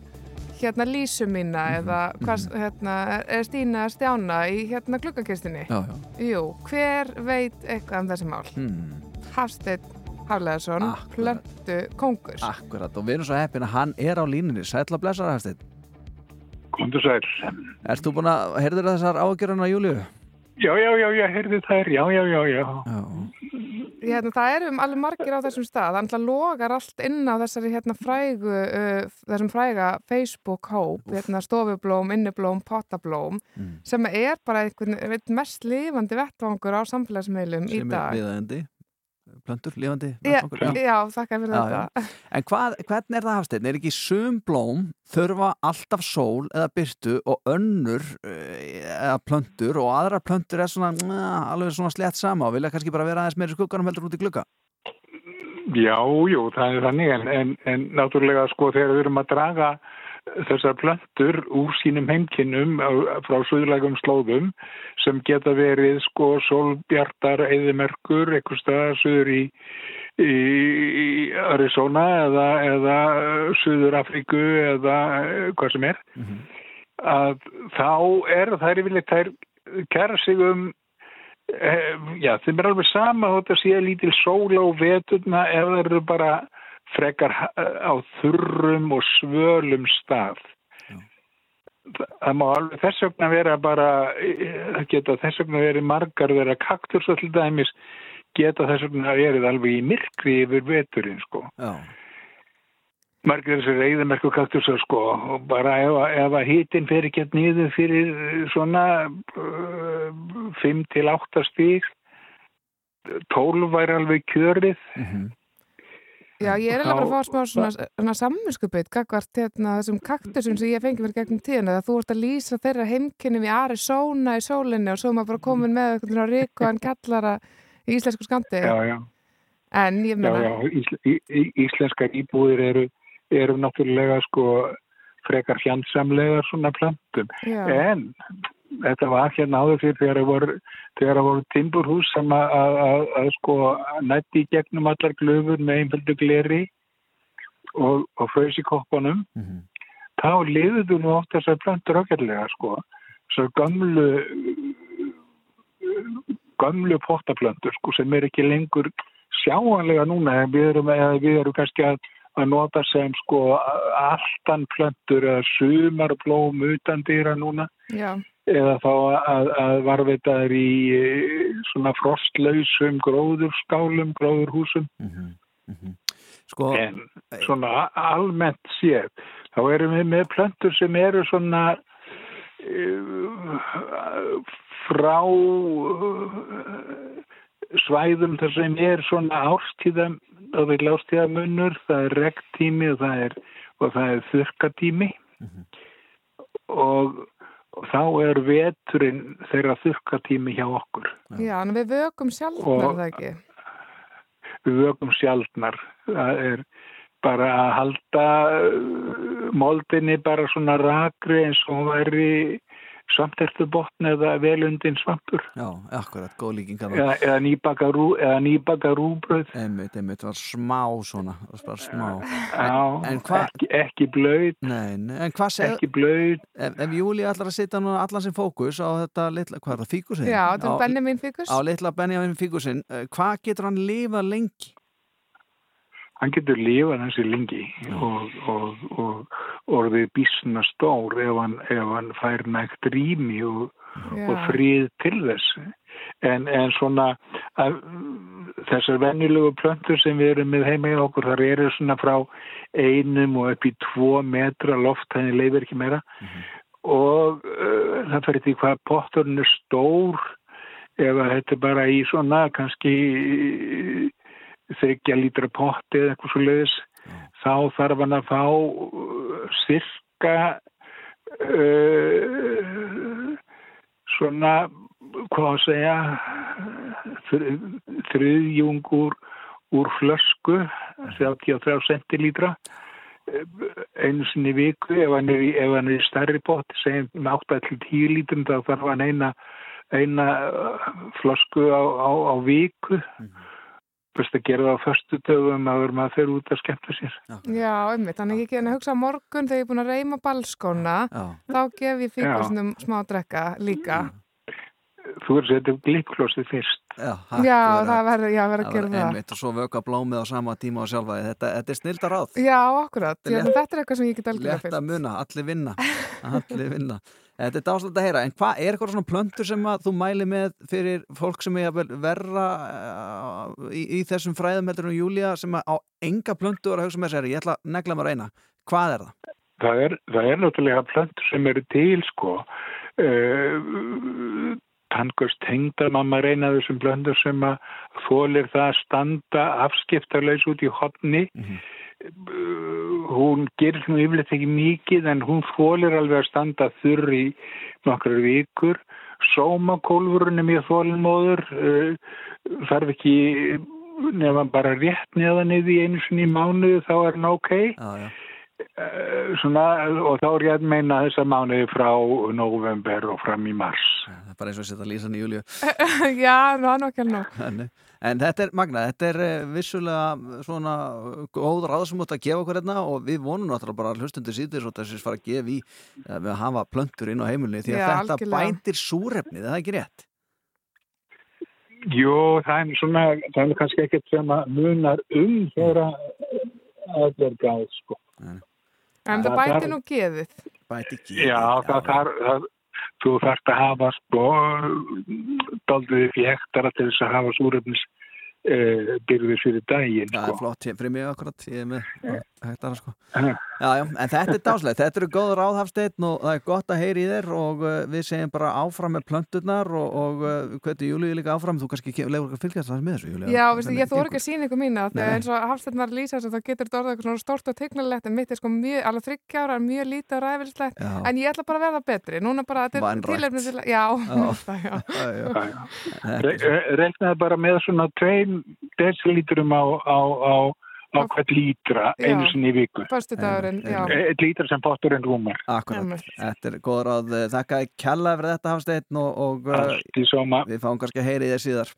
hérna lísu mína Mhm, eða hvað, hérna, er Stína stjána í hérna gluggakistinni? Já, já. Jú, hver veit eitthvað um þessi mál? Hmm. Hafsteinn Hafleðarsson, plöntu kongur. Akkurat, og við erum svo heppin að hann er á línunni. Sætla blessar, Hafsteinn. Komdu sæl. Ert þú búin að, heyrður þessar ágjörðuna Júliu? Já, já, já, já, heyrði þær, já, já, já, já. Hérna, það eru um alveg margir á þessum stað, það náttúrulega logar allt inn á þessari hérna frægu, uh, þessum fræga Facebook-hóp, hérna stofublóm, inniblóm, pottablóm, Mm. sem er bara einhvern veit, mest lifandi vettvangur á samfélagsmiðlum í Sem er dag. Plöntur, lifandi Já, vettvangur? já, þakka fyrir Já, þetta. já. En hvað, hvernig er það hafsteinn? Er ekki sum blóm þurfa alltaf sól eða byrtu og önnur eh, eða plöntur og aðra plöntur er svona na, alveg svona slett sama og vilja kannski bara vera aðeins meiri skugganum heldur út í glugga? Já, jú, það er þannig en, en, en náttúrulega sko þegar við erum að draga þessar plöntur úr sínum heimkinnum frá suðlægum slóðum sem geta verið sko sólbjartar eðimerkur eitthvað staðar suður í, í, í Arizona eða, eða suður Afríku eða hvað sem er. Að þá er það er yfirleitt þær kæra sig um eh, já, þeim er alveg sama þótt að sé lítil sól á veturna ef það eru bara frekar eh, á þurrum og svölum stað. Þa- það má alveg þess vegna vera bara eh, það geta þess vegna verið margar vera kaktus og til dæmis geta þess vegna verið alveg í myrkri yfir veturinn sko. Já. margir þessi reyðamerku kaktusar sko og bara ef, ef að hitin fer ekki að niður fyrir eh, svona uh, 5 til 8 stík 12 væri alveg kjörið Já, ég er alveg bara að fá smá svona, svona samvinskupið gagvart hérna þessum kaktusum sem ég fengi mér gegnum tíðina að þú ert að lýsa þeirra heimkynnum í Arizona í sólinni og svo er maður bara komin með eitthvað svona ríkuðan kallara í íslensku skandi já, já, en ég meina íslenskar íbúðir eru, eru náttúrulega sko frekar hjandsamlegar svona plantum Já. en þetta var hérna áður fyrir þegar það voru, voru timburhús sem að, sko nætti í gegnum allar glöfur með einföldu gleri og, og frös í koppunum þá liðuðu nú oft þessar plantur ágætlega sko. Þessar gamlu gamlu pottaplöntur sko sem er ekki lengur sjáanlega núna við erum, við erum kannski að, að nota sem sko alltan plöntur eða sumarblóm utan dýra núna. Já, eða þá að, að varvita þær í eh, svona frostlausum gróðurskálum, gróðurhúsum. Sko, en svona almennt séð þá erum við með plöntur sem eru svona uh, frá svæðum þar sem er svona árstíðam og vil árstíðamunur, það er regntími og það er, og það er þurkatími og, og þá er veturinn þeirra þurkatími hjá okkur. Já, en við vökum sjálfnar Og- það ekki? við vökum sjaldnar. Það er bara að halda uh, moldinni bara svona rakri eins og hún væri svamtertu botn eða velundin svampur. Já, akkurat, góð líkinga eða, eða nýbaka rú, rúbröð Einmitt, einmitt, var smá svona var bara smá. Já, en hva, ekki, ekki blöyt. Nei, nei, en hvað segir ekki blöyt. Ef, ef Júli ætlar að setja núna allan sem fókus á þetta litla, hvað er það, fíkusinn? Já, þetta er Benjamin Fíkus Á litla Benjamin fíkusinn, eh, hvað getur hann lifað lengi? Hann getur lifað hansi lengi og, og, og orðið bísna stór ef hann, ef hann fær nægt rými og, og frið til þess. En, en svona að, þessar venjulegu plöntur sem við erum með heima í okkur þar eru svona frá einum og upp í tvo metra loft þannig leifir ekki meira. Og uh, það fyrir því hvað potturinn er stór ef þetta er bara í svona kannski þryggja lítra potti eða eitthvað svo leiðis þá þarf hann að fá uh, sirka uh, svona hvað að segja þr- þriðjungur úr flösku 33 centilítra eh, einu sinni viku. Ef hann er í, í stærri potti segjum 8-10 lítrum þá þarf hann eina, eina eh, flösku á, á, á viku best að gera það á förstu dögum að vera maður fyrir út að skemmta sér. Já, einmitt, þannig ekki en að hugsa morgun þegar ég er búin að reyma balskóna þá gef ég fíkusnum smá að drekka líka. Þú er að setja upp líkklósið fyrst. Já, Já, það verður verður að gera það. Einmitt, og svo vöka blómið á sama tíma á sjálfa þetta, þetta er snilda ráð. Já, akkurat, Þetta er eitthvað sem ég get algjörlega Létt að muna, allir vinna. (laughs) Allir vinna Þetta er dáslegt að heyra, en hvað er eitthvað svona plöntur sem að þú mæli með fyrir fólk sem er jafnvel verra uh, í, í þessum fræðumeldur og Júlía sem að á enga plöntu að hugsa með sér, ég ætla að negla mér eina Hvað er það? það er, það er náttúrulega plöntur sem eru til sko. Uh, tannkvöst tengdamamma er eina af þessum blöndur sem að þólir það að standa afskiptarleis út í hotni. Hún gerir nú yfirleitt ekki mikið en hún þólir alveg að standa þurr í nokkrar vikur. Sómakólfurinn er mjög þólinmóður, uh, þarf ekki nefn bara rétt neðan í einu sinni í mánuðu þá er hann ok. Já, já. Uh, svona, og þá er ég að meina þessa mánuði frá november og fram í mars. Það er bara eins og að setja lísan í júliu. Já, nú hann okkar nú. En, þetta er, Magna, þetta er eh, vissulega svona góð ráð sem átt að gefa okkur hérna og við vonum náttúrulega bara hlustundir síður svo þess að fara að gefa í eh, við að hafa plöntur inn á heimilni því að Já, þetta algjörlega. bændir súrefni, það er ekki rétt? Jú, það er svona, það er kannski ekkert sem að munar um þegar að það er gáð, sko. En það Það bæti nú geðið. Bæti Já, það þarf, það, þú þarft að hafa, sko, doldið upp í hektara til þess að hafa súrefnis uh, byrðir fyrir daginn, Það er sko. flott hér fyrir mig akkurat, ég er með hektara sko. Já. Já, já, en þetta er dáslegt, þetta eru góð ráðhafsteinn og það er gott að heyri í þér og uh, við segjum bara áfram með plönturnar og, og uh, hvernig Júlíu líka áfram, þú kannski leifur ekki að fylgjast það með þessu, Júlíu. Já, veistu, ég þóra ekki að sína ykkur mína Nei. þegar eins og að lýsa þessu þá getur þetta orðið eitthvað svona stort og tegnalegt en mitt er sko mjög, alveg þryggjára, mjög lítið og ræfilslegt Já. en ég ætla bara að verða betri, núna bara þetta er tilefni til að, já, það, (laughs) já. Re- Reiknaði bara með svona tveim desilítrum á, á, á, á hvert lítra einu sinni í viku. Föstudagurinn, já. Eitt lítra sem potturinn rúmar. Akkurat, þetta er góð ráð, eh, þakka þér kjalla fyrir þetta Hafsteinn og, og í sóma. við fáum kannski að heyri í þér síðar.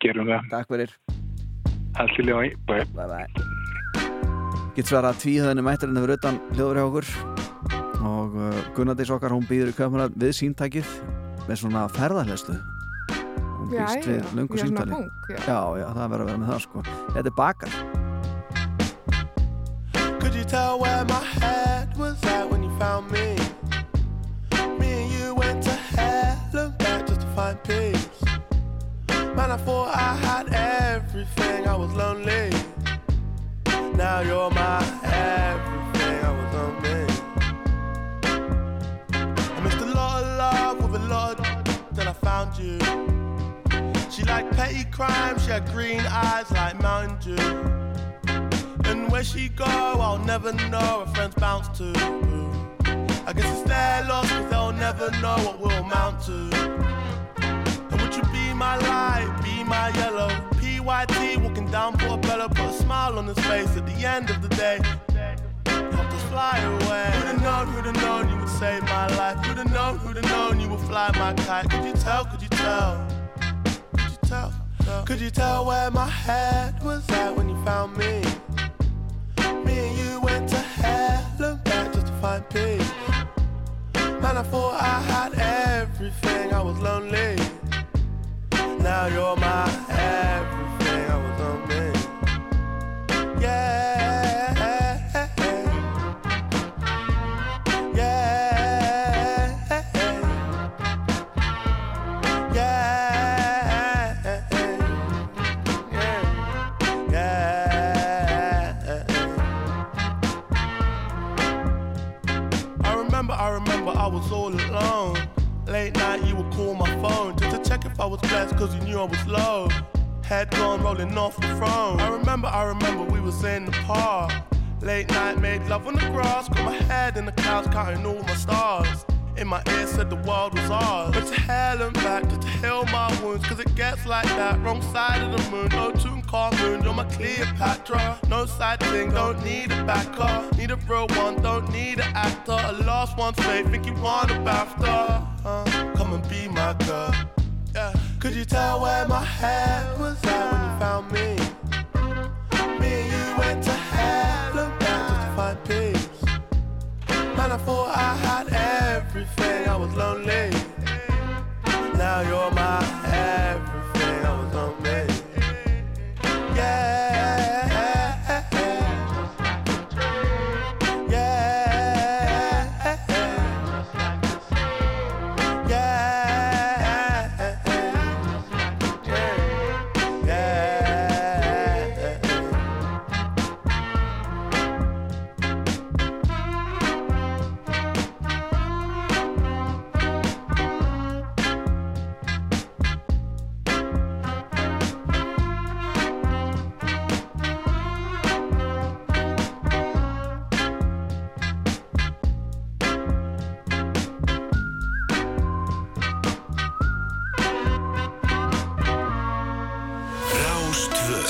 Gerum það. Takk fyrir. Allt í ljói. Bye. Bye. Get svara að tvíhöðinu mætturinn hefur utan hljóður hjá okkur og Gunnardís okkar, hún býður í köfmuna við síntækið með svona ferðarhleðslu. Býst já, við svona síntali. punk, já. já, já, það verður að vera með það sko. Þetta er bakar. Could you tell where my head was at when you found me? Me and you went to hell and back just to find peace. Man, I thought I had everything, I was lonely. Now you're my everything, I was lonely. I missed a lot of love with a lot of then I found you. She liked petty crime, she had green eyes like Mountain Dew. And where she go, I'll never know. Her friends bounce to. I guess it's their loss, cause they'll never know what we'll amount to. And would you be my light, be my yellow? PYT walking down Portobello, put a smile on his face at the end of the day. Helped us fly away. Who'd have known, who'd have known you would save my life? Who'd have known, who'd have known you would fly my kite? Could you tell, could you tell? Could you tell? Where my head was at when you found me? Me and you went to hell and back just to find peace. Man, I thought I had everything, I was lonely. Now you're my everything, I was lonely. Yeah. Cause you knew I was low. Head gone, rolling off the throne. I remember, I remember we was in the park. Late night, made love on the grass, got my head in the clouds, counting all my stars. In my ear said the world was ours. But to hell and back just to heal my wounds, cause it gets like that. Wrong side of the moon, no tune car moon, you're my Cleopatra. No side thing, don't need a backer. Need a real one, don't need an actor. A lost one's faith, think you want a BAFTA. Uh, come and be my girl. Yeah. Could you tell where my head was at when you found me? Me and you went to hell and just to find peace. Man, I thought I had everything, I was lonely. Now you're my everything, I was lonely.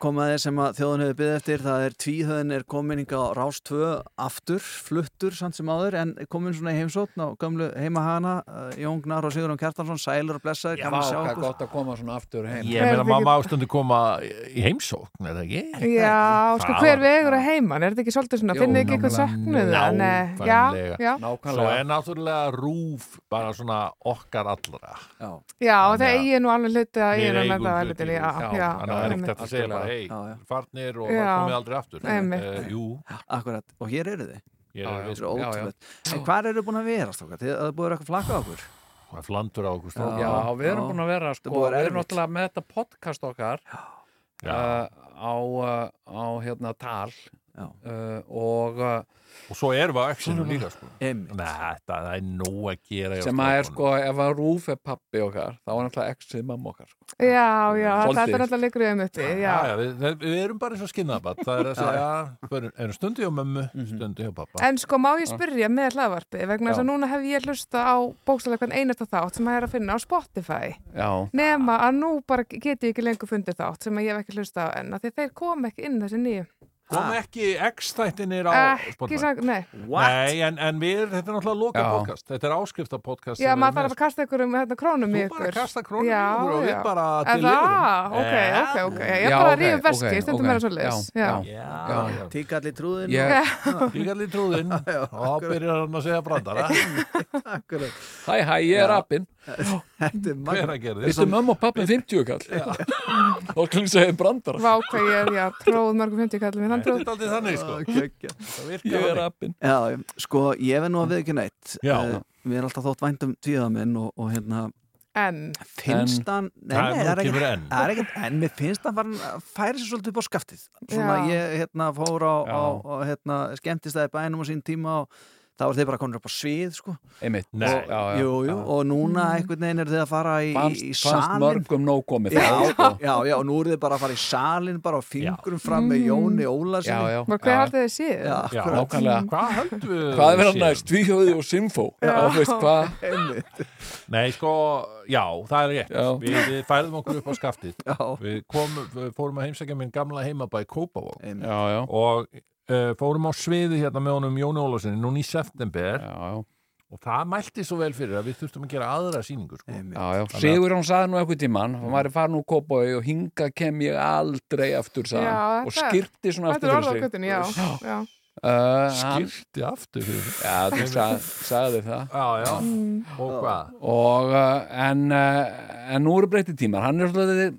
Þá er komað þér sem að þjóðun hefur byggð eftir, það er tvíhöðin er komin á Rás 2 aftur, fluttur samt sem áður, en komin svona í heimsókn á gömlu heimahana, uh, Jón Gnar og Sigurðan Kjartansson, sælur og blessaður, Já, gaman að sjá hvað okkur. gott að koma svona aftur heim Ég meina maður má stundu koma í heimsókn, er það ekki? Já, sko Það hver vegur að heiman, er þetta ekki svolítið svona, Jú, finnið ekki eitthvað eh, já. Svo er náttúrulega rúf bara svona okkar allra. Já. Það eigi nú alveg hluti að er eigum með það hluti já. Þannig að það er ekkert að segja bara, hei, Já, já. farnir og Já. komið aldrei aftur. Eh, jú. Akkurat, og hér eru þið. Já, já. er sko. ótrúlegt. En hvað eru búin að vera, það búin eitthvað flakka okkur? Það er flandur á okkur Já, við erum búin að vera sko, búið við erum náttúrulega með þetta podcast okkar uh, á, uh, á hérna tal uh, og uh, Og svo erum við á exinu líka sko. Þetta það er nóg að gera sem að er sko, ef að Rúf er pappi okkar þá er náttúrulega exið mamma okkar sko. Já, já, Svolítið. þetta er alltaf leikur um uppi, já. Já, já, við, við- erum bara eins og skinnabat það er að segja, við erum- stundi hjá mömmu Mhm. stundi hjá pappa En sko, má ég spyrja með hlaðvarpi vegna þess að núna hef ég hlusta á bókstæðlega hvern einasta þátt sem að er að finna á Spotify. Já, nema að nú bara get ég ekki lengur fundið þátt sem að ég hef ekki hlusta á enn af því þeir kom ekki inn þessi nýju kom ekki X-þættinir á Ekki Spotify? nei. Nei, en, en við, þetta er náttúrulega loka Já. podcast. Þetta er áskriftapodcast Já, maður þarf að kasta ykkur um hérna, krónum í Þú bara ykkur kasta krónum í Já, okkur og við bara Er deliverum. það? Ok, Já. ok, ok. Ég Já, bara rífum veski, ok, stundum meira svo leis Já, Já, Já. já. Tíkall í trúðin (laughs) í trúðin og þá byrjar hann að segja brandara. (laughs) Hæ hæ, ég er Já. (laughs) Þetta er magna gera Vistu mömmu og pappi 50 kall og skulum segja brandara. Vá, hvað ég er, já, tróð mörgum 50 kallum Þann Þetta er aldrei þannig sko. Ég virkar er appin Já, sko, ég verð nú að við ekki neitt Já. Eh, Mér er alltaf þótt væntum tvíða minn og, og hérna En, finnst hann Nei, Það nei, er er ekkert er en mér finnst hann færa sér svolítið upp á skaftið. Svona Já. ég hérna fór á, Já. á, á hérna, skemmtistæði bænum á sín tíma og þá var þeir bara konur upp á svið sko. einmitt. Nei. já, já, jú, jú, já. og núna einhvern veginn eru þið að fara í, fannst, í, í fannst salin mörgum nóg komið já, já, já, og nú eru þið bara að fara í salin bara á fingurum fram með Jóni maður hver já. haldið þið nákvæmlega. Hvað höldum við hvað er verið næst, tvíhjóði og hvað? (laughs) Einmitt. Nei, sko, já, það er rétt. Við, við færðum okkur upp á skaftið. Við, komum, við fórum að heimsækja minn gamla heimabæ Kópavók og uh, fórum á sviði hérna með honum Jóni Ólarsinni núna í september já, já. og það mælti svo vel fyrir að við þurftum að gera aðra sýningu sko. Já, já, Sigur hann saði nú eitthvað tíman hann var farin úr Kópói og hinga kem ég aldrei aftur hann, og skirti svona er aftur fyrir sig já, já. uh, hann, skirti aftur fyrir sig. Já, þú sag, sagði það Já, já, Mm. og hvað? og, uh, en, uh, en nú eru breytið tímar hann er svolítið Hann er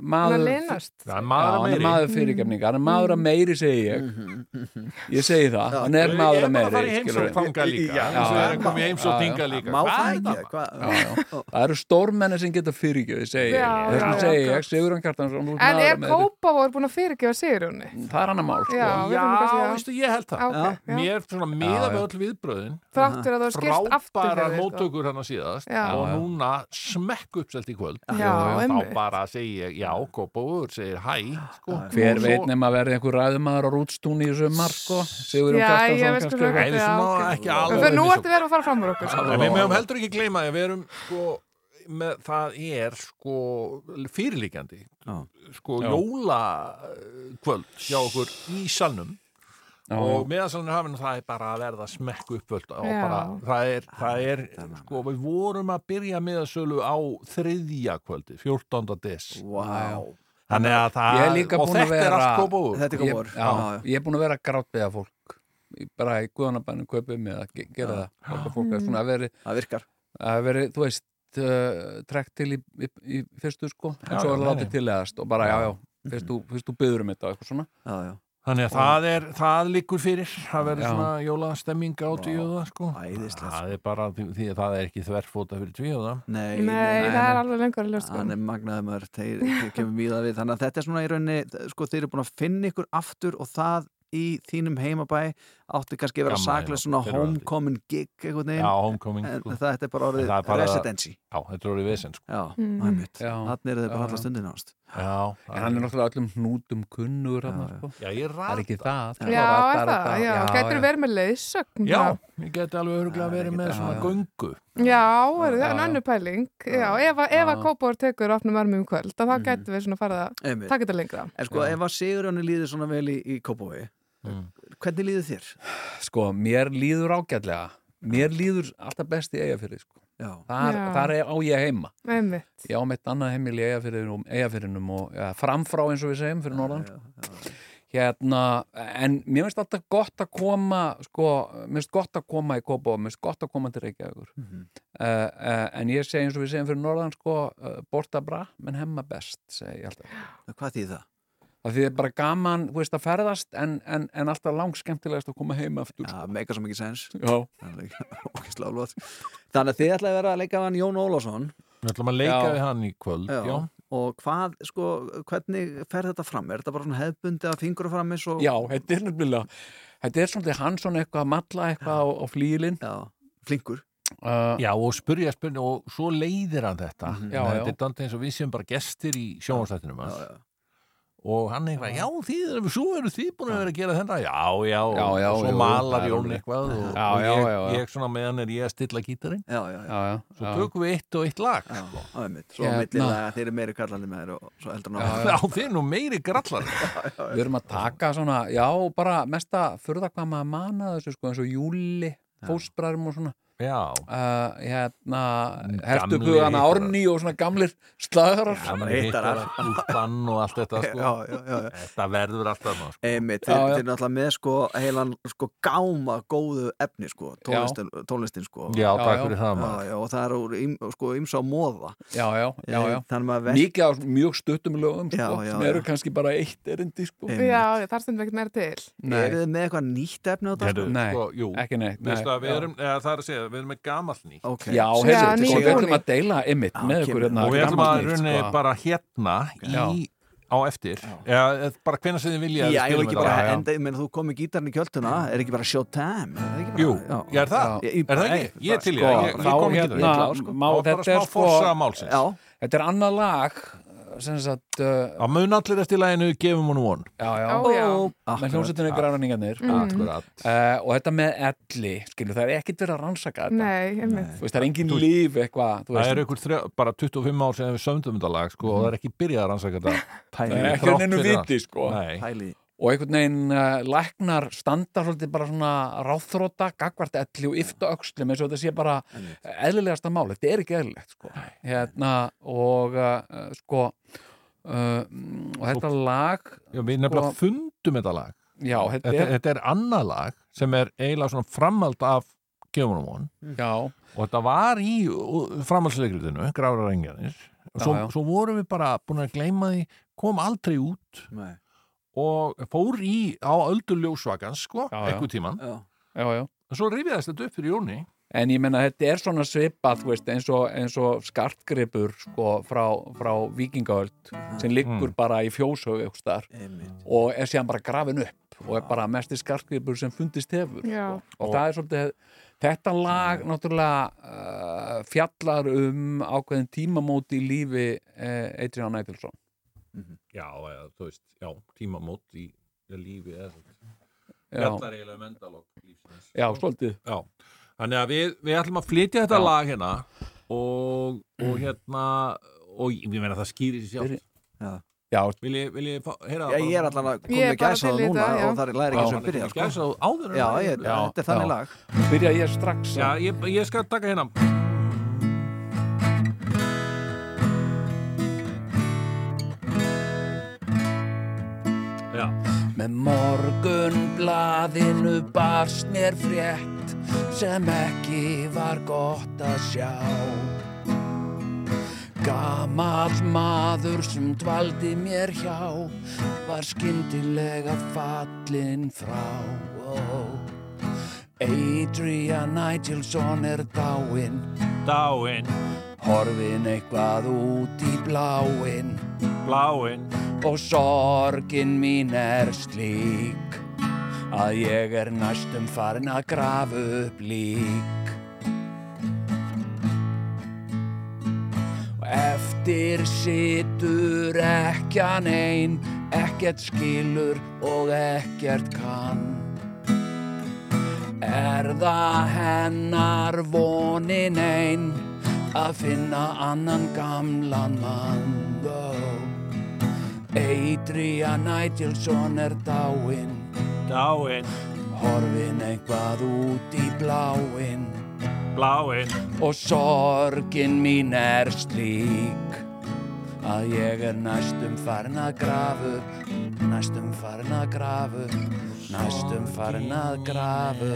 maður er Já, maður að hann er meiri. maður fyrirgefninga, hann er maður að meiri segi ég. Ég segi það, hann er maður að Ég er bara að meiri fara í þangað líka. við það er eru stórmenni sem geta fyrirgefið segi ég, Kjartansson, þú ert En er meiri. Kópavór búin að fyrirgefa Sigurjóni? það er hann að mál sko. Já, við ég held það. Já. Mér svona miða já. öll viðbröðin sko. móttökur hann að síðast og núna smekk uppselt í kvöld. Þá bara segi ég, já, Kópavur segir hæ sko. hver Og svo- veit nema að verði einhver ræðumadur á rútstúni í sumar sko. Já, ég Kjartansson veist kannski við Já, svona ekki alveg fyrir nú ertu verið að fara fram úr okkur sko. En við meðum heldur ekki gleyma að við erum sko, með, það er sko fyrirlíkjandi Já. sko jólakvöld hjá okkur í salnum Já, og meðansalunum hafinu það er bara að verða smekku uppvöld og Já. bara, það er, það er sko, við vorum að byrja miðasölu á þriðja kvöldi, 14. des Vá. þannig að það, Ég er og þetta er vera- allt er ég, Kópavór. já, Já, já. ég er búin að vera að grátbeða fólk bara í guðanabænum kaupið með að ge- gera það Hjálpa fólk að svona að veri, Það virkar. að veri þú veist uh, trekt til í, í, í fyrstu sko en Já, svo já, er það látið tilegast og bara já, já, fyrst þú byður um þetta og eitthvað svona Já, já. Þannig að það er, það liggur fyrir. Það verður svona jólastemming á tvíóða sko. Æðislegt, Það er bara því því að það er ekki þverfóta fyrir tvíóða. Nei, Nei, það er alveg lengur að ljóst Hann er magnaði maður, þeir kemur víða við. Þannig að þetta er svona í rauninni, sko þeir eru búin að finna ykkur aftur og það í þínum heimabæ átti kannski að vera saklega svona homecoming gig Já, homecoming en sko. þetta er bara orðið er bara- residency Já, þetta er orðið vesen sko. Já, Mm. þannig eru þið bara Já, alla já. stundin ást Já, en hann er náttúrulega öllum hnútum já. sko. Já, ég það er ekki það Já, er það, þetta. gætur verið með leiðsögn Já, ég geti alveg öruglega verið með svona já. göngu Já, er það er já. önnu pæling Já, ef, að- ef að Já. Kópavór tekur opnum armum kvöld að Mhm. þá gætum við svona farið að taka þetta lengra En sko, ef að Sigurjóni líður svona vel í, í Kópavogi Mm. Hvernig líður þér? sko, mér líður ágætlega mér líður alltaf best í eigafyrði sko. Já, þar, Já. þar er á ég heima Einmitt. ég á mitt annað heimil í eigafyrðinum, eigafyrðinum og ja, framfrá eins og við segjum fyrir norðan sko. hérna, en mér finnst alltaf gott að koma sko, mér finnst gott að koma í Kópa og mér finnst gott að koma til Reykjavíkur Mhm. uh, uh, en ég segi eins og við segjum fyrir norðan sko, uh, borta bra, menn hemma best segi ég alltaf Hvað þýð það? Að því það er bara gaman, þú veist, að ferðast en, en, en alltaf langt skemmtilegast að koma heim aftur. Já, meika svo mikið sens. (laughs) Þannig að þið ætlaði að vera að leika af hann Jón Ólásson Við ætlum að leika Já. við hann í kvöld, já, Já. og hvað, sko, hvernig fer þetta fram? Er þetta bara svona hefbundi að fingur fram eins og Já, þetta er nefnilega þetta er svolítið hann svona eitthvað að matla eitthvað á, á flílinn. Já, flinkur. Uh, Já, og spurja spurning og svo leiðir hann þetta. Mm já. þetta er dantið eins og við séum bara gestir í sjónvastættinum hans og hann eitthvað, já, þið, svo eru þið búin að vera að gera þennan, já, já, Já, já, og svo jú, malar það Jón eitthvað og, Já, og já, ég, já, já. ég svona meðan er ég að stilla gítarinn. Já, já, já, já, svo já. tökum við eitt og eitt lag. Já, sko. svo Hérna. millilega þeir eru meiri kallandi með þér og svo heldur hann já, þið er nú meiri grallar Við erum að taka svona, já, bara mesta furða hvað maður mana þessu sko eins og júli, fósbræðum og svona. já, uh, hérna hittarar. Árni og svona gamlir slagarar já, mann hittar útbann og allt þetta (laughs) sko. Já, já, já, já. þetta verður alltaf maður sko. Einmitt, þeir, já. þeir eru náttúrulega með sko heilan sko gáma góðu efni sko tónlistin, tónlistin sko já, takk já. fyrir það já, maður já, og það er úr ym, sko ymsa á móða Já, já, velt Mikið á mjög stuttum lögum sko, Já, já, sem eru já. kannski bara eitt erindi sko. Já, það stundum ekkert meira til. Eru þið með eitthvað nýtt efni á þetta sko? Nei, jú, ekki neitt við það er að segja, við erum með gamall nýtt. Ok. Já, heyrðu, sko, við og ætlum að deila ymmit Já, með ykkur hérna og við ætlum að runni sko. bara hérna í, á eftir. Eða bara hvenær sem þið vilja Já, ég spilum ekki bara, enda, ég meina þú komið gítarinn í kjölduna, er ekki bara? Er ekki bara, Jú, já. ég er það, er það ekki? Ég er til sko, ég, ég kom ekki hérna, það má, og þetta er sko þetta er annað lag sagt uh, að mun allir eftir læginu gefum honum von. Já, já, Ó, já. með hljómsveitinu græðaningarnir akkurat. Uh, og þetta með elli skilur, það er ekkit verið að rannsaka þetta. Nei. Þú veist, það er engin líf eitthvað þú það veist, er ykkur þrjá, bara 25 ár sem við sömdum þetta lag sko, og það er ekki byrjað að rannsaka þetta. Það er ekki allt. viti sko. Og einhvern veginn uh, læknar standa svolítið bara svona ráþróta, gagvart elli og yfta öxlum eins og þetta sé bara eðlilegasta mál, þetta er ekki eðlilegt sko. hérna, og uh, sko uh, og þetta lag Já, við nefnilega fundum þetta lag. Já, þetta þetta, er þetta er annað lag sem er eiginlega svona framhald af von já, og þetta var í framhaldsleikritinu Grára Rengjarnir og svo, svo vorum við bara búin að gleyma því kom aldrei út. Nei. Og fór í á öldur ljósvakans sko, einhver tíman Já, já, já. Og svo rifjaðist þetta upp fyrir Jóni En ég menna þetta er svona svipað þú veist, eins, og, eins og skartgripur sko, frá, frá vikingaöld sem liggur Mm. bara í fjósögu og er síðan bara grafin upp og er bara mesti skartgripur sem fundist hefur Já. og, það er svolítið þetta lag náttúrulega uh, fjallar um ákveðin tímamóti í lífi uh, Adrian Eidilsson já, eða, þú veist, já, tímamót í lífi eða Já. fjallar eiginlega um endalok lífsins Já, svolítið Já, þannig að við, við ætlum að flytja þetta Já. lag hérna og, og hérna og ég meina það skýri sér sjálf Já. Já, Vil ég, vil ég fá, heyra Já, ég er allan að koma er í núna þetta, já. og það er læri ekki Já, sem er byrja sko. gæsa áður en Já, ég, byrjar. þetta er þannig Já. lag byrja ég strax Já, ég, ég skal taka hérna Með morgun blaðinu barst mér frétt sem ekki var gott að sjá. Gamall maður sem dvaldi mér hjá var skyndilega fallin frá. Adrian Nigelson er dáinn, dáin, horfin eitthvað út í bláinn bláin og sorgin mín er slík að ég er næstum farin að grafa upp lík. Og eftir situr ekkjan ein, ekkert skilur og ekkert kann. Er það hennar vonin ein að finna annan gamlan mann? Adrian Nigelson er dáinn. Dáin, Horfin eitthvað út í bláinn. Bláin Og sorgin mín er slík Að ég er næstum farin að grafu Næstum farin að grafu Næstum farin að grafu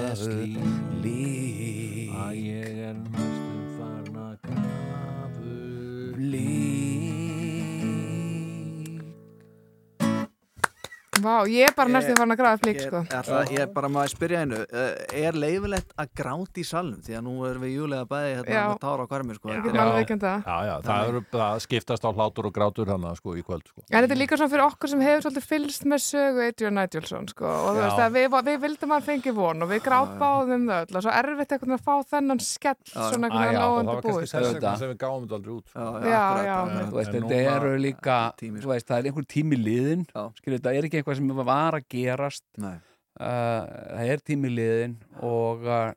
Lík að ég er næstum farin að grafu Lík Vá, ég er bara næstu farin að grafa flík, sko. Ég, ég bara maður spyrja einu? Uh, Er leifilegt að gráta í salnum? Því að nú erum við júlega bæði hérna Já. með tára á hvermi sko. Það. Já, já, það eru það skiptast á hlátur og grátur þannig sko í kvöld sko. En þetta er líka svona fyrir okkur sem hefur svolítið fylgst með sögu Adrian Nigelsson, sko, og veist að við, við vildum að fengi von og við grábáðum þau öll. Og svo erfitt veginn að fá þennan skell svona einhvern veginn og það var kannski búið. þess sem við gáum þetta sko. Já, já. Þetta þetta ekki eitthvað sem var að gerast, Nei. uh, það er tími liðin og uh,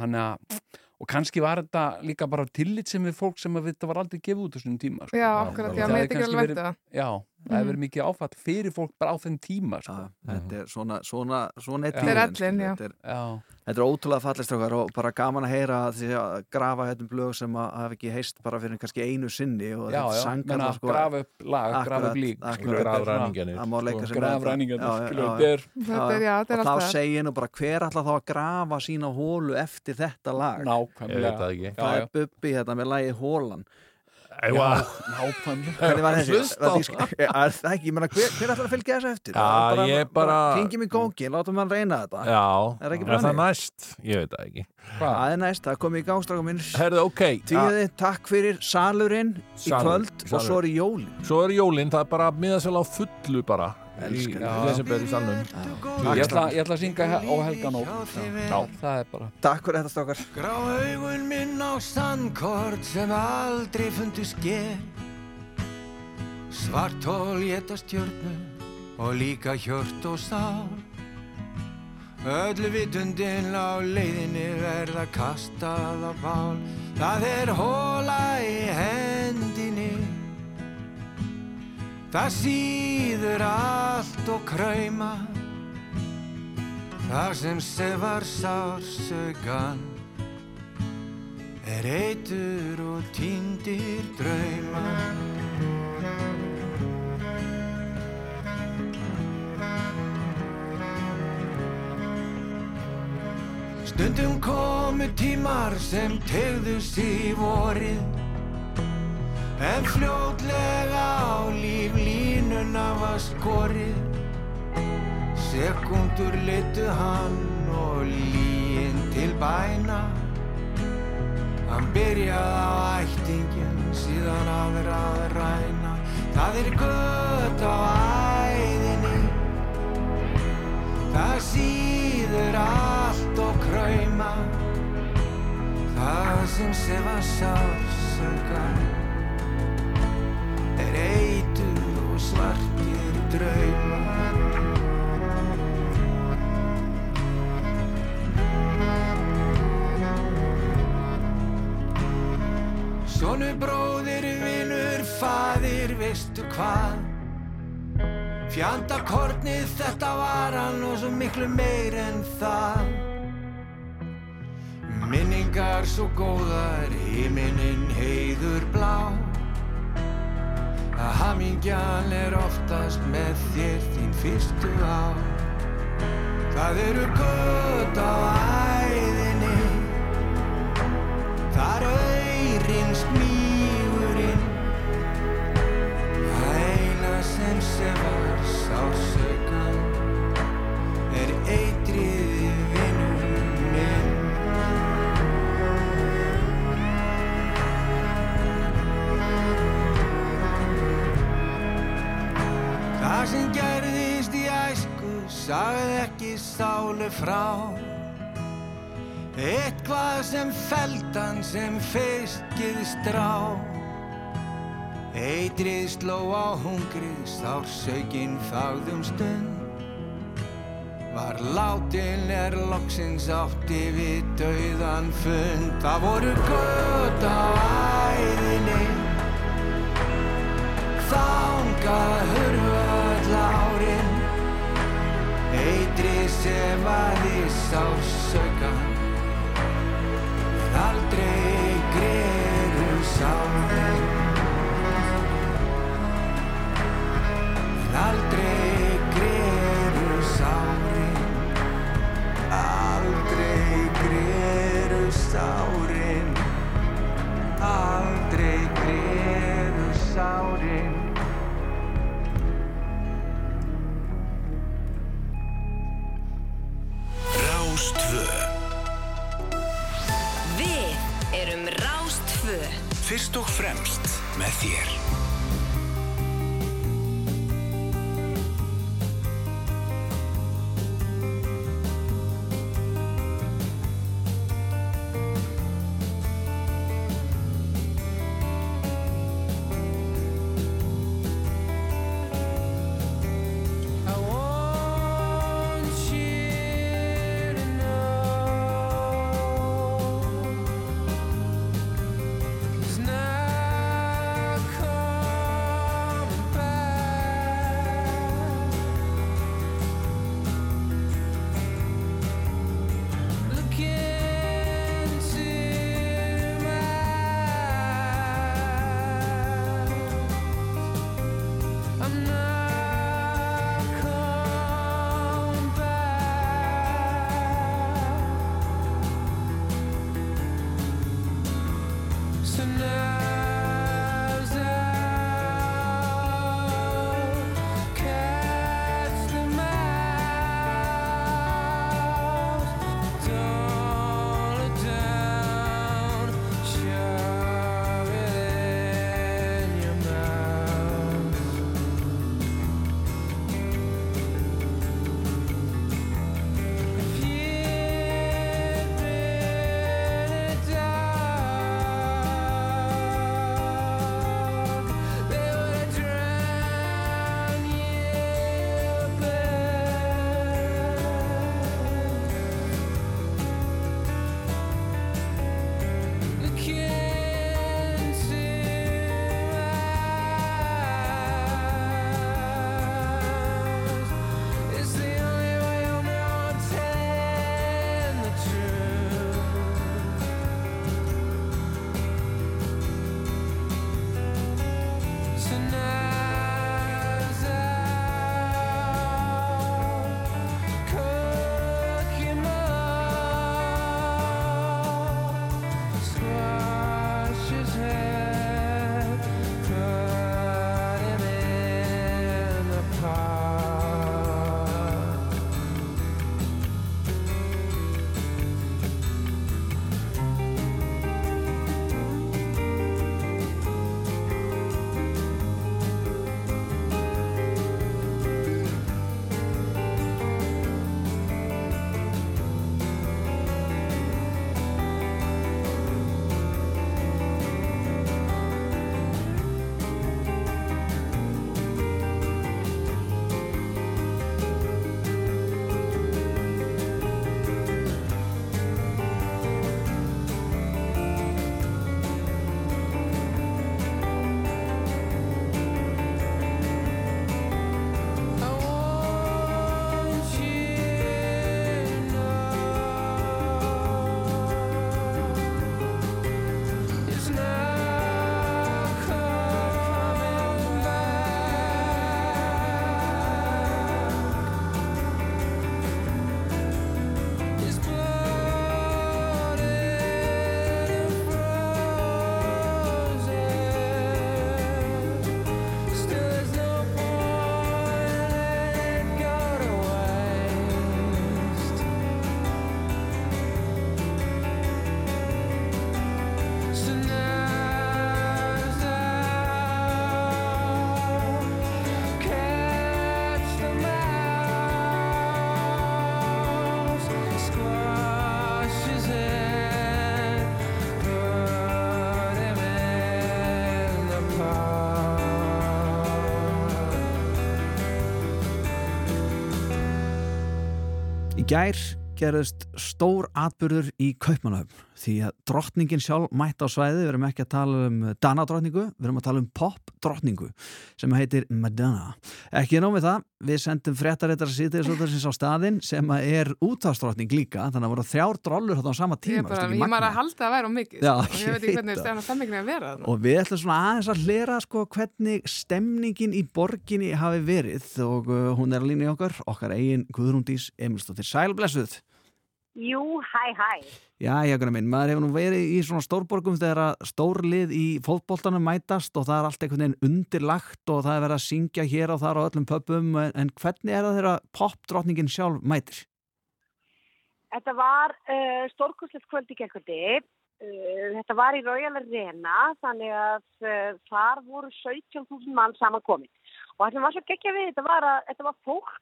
þannig að, og kannski var þetta líka bara tillit sem við fólk sem að þetta var aldrei gefið út þessum tíma. Sko. Já, akkurat, já, Það mér hefði þykir kannski alveg verið- vænt um það. Já, það hefur verið mikið áfall fyrir fólk bara á þeim tíma, sko. Þetta er svona, svona, svona Já. tíðin, Þetta er ellin, sko. já. Þetta er, Já. Þetta er ótrúlega fallistrákar og bara gaman að heyra að því að grafa hérna blög sem að hafa ekki heist bara fyrir kannski einu sinni og Já, þetta já, sannkallað, menna, grafa upp lag, grafa upp lík, það má leika sko, Já, já, já, er- já. Er- já, þetta er og þá alltaf- segi ég nú bara hver ætla þá að grafa sína hólu eftir þetta lag? Nákvæmlega. Það það Já, er Bubbi hérna með lagi Hólan Já, (laughs) Hvernig var þessi? Því- Er það ekki, ég meina, hver, hver ætlar að fylgja þessu eftir? Já, ég bara- Ringjum í góngin, látum hann reyna þetta. Já, Er ekki er bara það næst? Ég veit það ekki. Það er næst, það komið í gangstrákum minn Herðu, ok. Tíði, takk fyrir salurinn í Salur, kvöld og svo er í jólin. Svo er jólin, það er bara miðasel á fullu bara salnum. Ég ætla, ég ætla að syngja he- ó helgan ó Já. Það er bara Takk fyrir þetta stókar Grá augun minn á sandkort sem aldrei fundu sker Svart hól geta stjörnu og líka hjört og sál Öllu vitundin á leiðinni verða kastað á bál Það er hóla í hendinni Það síður allt og krauma. Það sem sefar sársögan er eitur og týndir drauma. Stundum komu tímar sem tegðu sig í vorið En fljótlega á líflínuna var skorið Sekundur litu hann og líin til bæna. Hann byrjaði á ættingin síðan aðra að ræna. Það er gött á æðinni. Það síður allt og krauma. Það sem sefa sársöka Er eitur og svartir drauma Sonu bróðir, vinur, faðir, veistu hvað? Fjandakornið þetta var hann og svo miklu meir en það. Minningar svo góðar, himinin heiður blá Að hamingjan er oftast með þér þín fyrstu á Það eru gött á æðinni. Þar auðrin smígurinn. Það eina sem sefar sársökan sem gerðist í æsku sagði ekki sálu frá. Eitthvað sem feldan sem feiskið strá. Eitrið sló á hungrið, sársökin þáðum stund. Var látin er loksins átti við dauðan fund. Það voru gött á æðinni. Þangað hurfu Eitrið sefaði sársökan En aldrei greru sárin En aldrei greru sárin Aldrei greru sárin Við erum Rástfö Fyrst og fremst með þér. Gær gerðist stór atbyrður í Kaupmannahöfn því að drottningin sjálf mætti á svæði, við erum ekki að tala um Dana-drottningu, við erum að tala um pop-drottningu sem heitir Madonna. Ekki nóg með það, við sendum fréttaréttar síðdegisútarsins á staðinn sem er útvarsdrottning líka, þannig að voru þrjár drollur á sama Ég, tíma. bara, veistu ekki ég maður að halda að vera á mikið Já, sko, og ég ég veit ekki hvernig stefna stemmingin að vera. Og við ætlum svona aðeins að hlera sko hvernig stemningin í borginni hafi verið og uh, hún er að lína í okkar, okkar eigin Guðrúndís Emilsdóttir. Sælblessuð! Jú, hæ, hæ. Já, Jakuna minn, maður hefur nú verið í svona stórborgum þegar stórlið í fótboltanum mætast og það er allt einhvern veginn undirlagt og það er verið að syngja hér og þar á öllum pöpum en, en hvernig er það þegar popdrottningin sjálf mætir? Þetta var uh, stórkostlegt kvöld í gerkvöldi uh, þetta var í Royal Arena þannig að uh, þar voru 17.000 mann samankomin og það sem var svo geggja við þetta var að þetta var fólk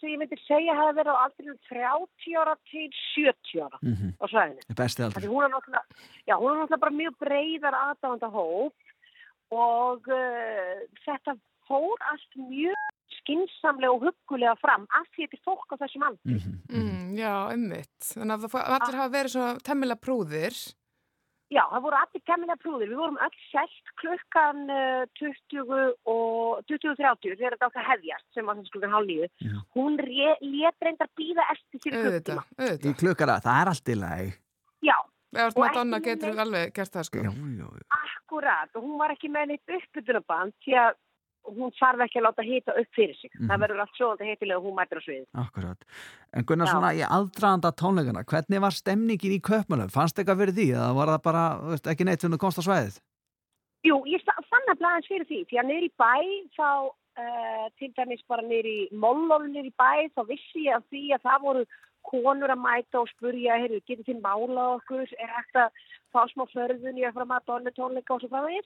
sem ég myndi segja hefði verið á aldrinum 30 ára til 70 ára Mhm. á svæðinu. Aldrei. Hún er náttúrulega, já, hún er náttúrulega bara mjög breyðar aðdáðanda hóp og uh, þetta fór allt mjög skinsamlega og huggulega fram af því þetta er fólk á þessum aldri. Mm, já, ummitt. Þannig að það- allir hafa verið svona temmilega prúðir. Já, það voru allir kemmilega prúðir. Við vorum öll selt klukkan uh, 20 og 20.30 þegar þetta að hefjast sem var þess klukkan hálf nýju. Hún lét reyndar býða eftir fyrir klukktíma. Í klukkara, það er allt í lagi. Já. Og Madonna getur alveg gert það, sko. Já, já, já. Akkurat, og hún var ekki með neitt uppbytunaband því að hún þarf ekki að láta hita upp fyrir sig. Mhm. Það verður allt svo heitilega og hún mætir á sviðið. Akkurat. En Gunnar, Já. svona í aðdraðanda tónleikana, hvernig var stemningin í köpmálum? Fannst eitthvað fyrir því? Eða var það bara, veist, ekki neitt sem þú komst á svæðið? Jú, ég fann að blæðins fyrir því, því að niður í bæ þá, uh, til dæmis bara niður í Mollóf niður í bæ, þá vissi ég af því að það voru konur að mæta og spurja, heyrðu, getur þið mála okkur, er hægt að fá smá förðun í að fara Madonna tónleika og svo frá því.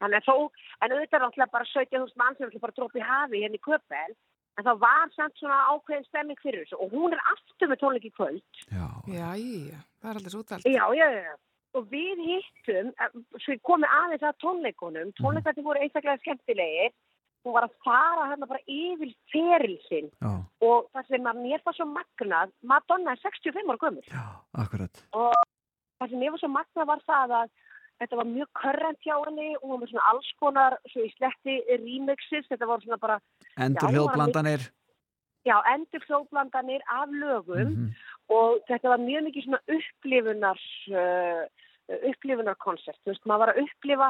Þannig að þó, en auðvitað er náttúrulega bara 17.000 mann sem er bara dróp í hafi hérna í Köpel, en það var samt svona ákveðin stemming fyrir þessu og hún er aftur með tónleik í kvöld. Já, já, það er alltaf svo útalt. Já, já, já. Og við hittum, eh, svo ég komi aðeins að tónleikunum, tónleikarnir voru einstaklega skemmtilegir, hún var að fara hérna bara yfir ferilsinn Já, og það sem að mér var svo magnað, Madonna er 65 ára gömur akkurat. og það sem mér var svo magnað var það að þetta var mjög körrent hjá henni. Og hún var svona alls konar, svo í sletti remixes, þetta var svona bara Endur Já, hljóðblandanir. já, endur hljóðblandanir af lögum. Og þetta var mjög mikið svona upplifunar uh, upplifunarkoncert, þú veist, maður var að upplifa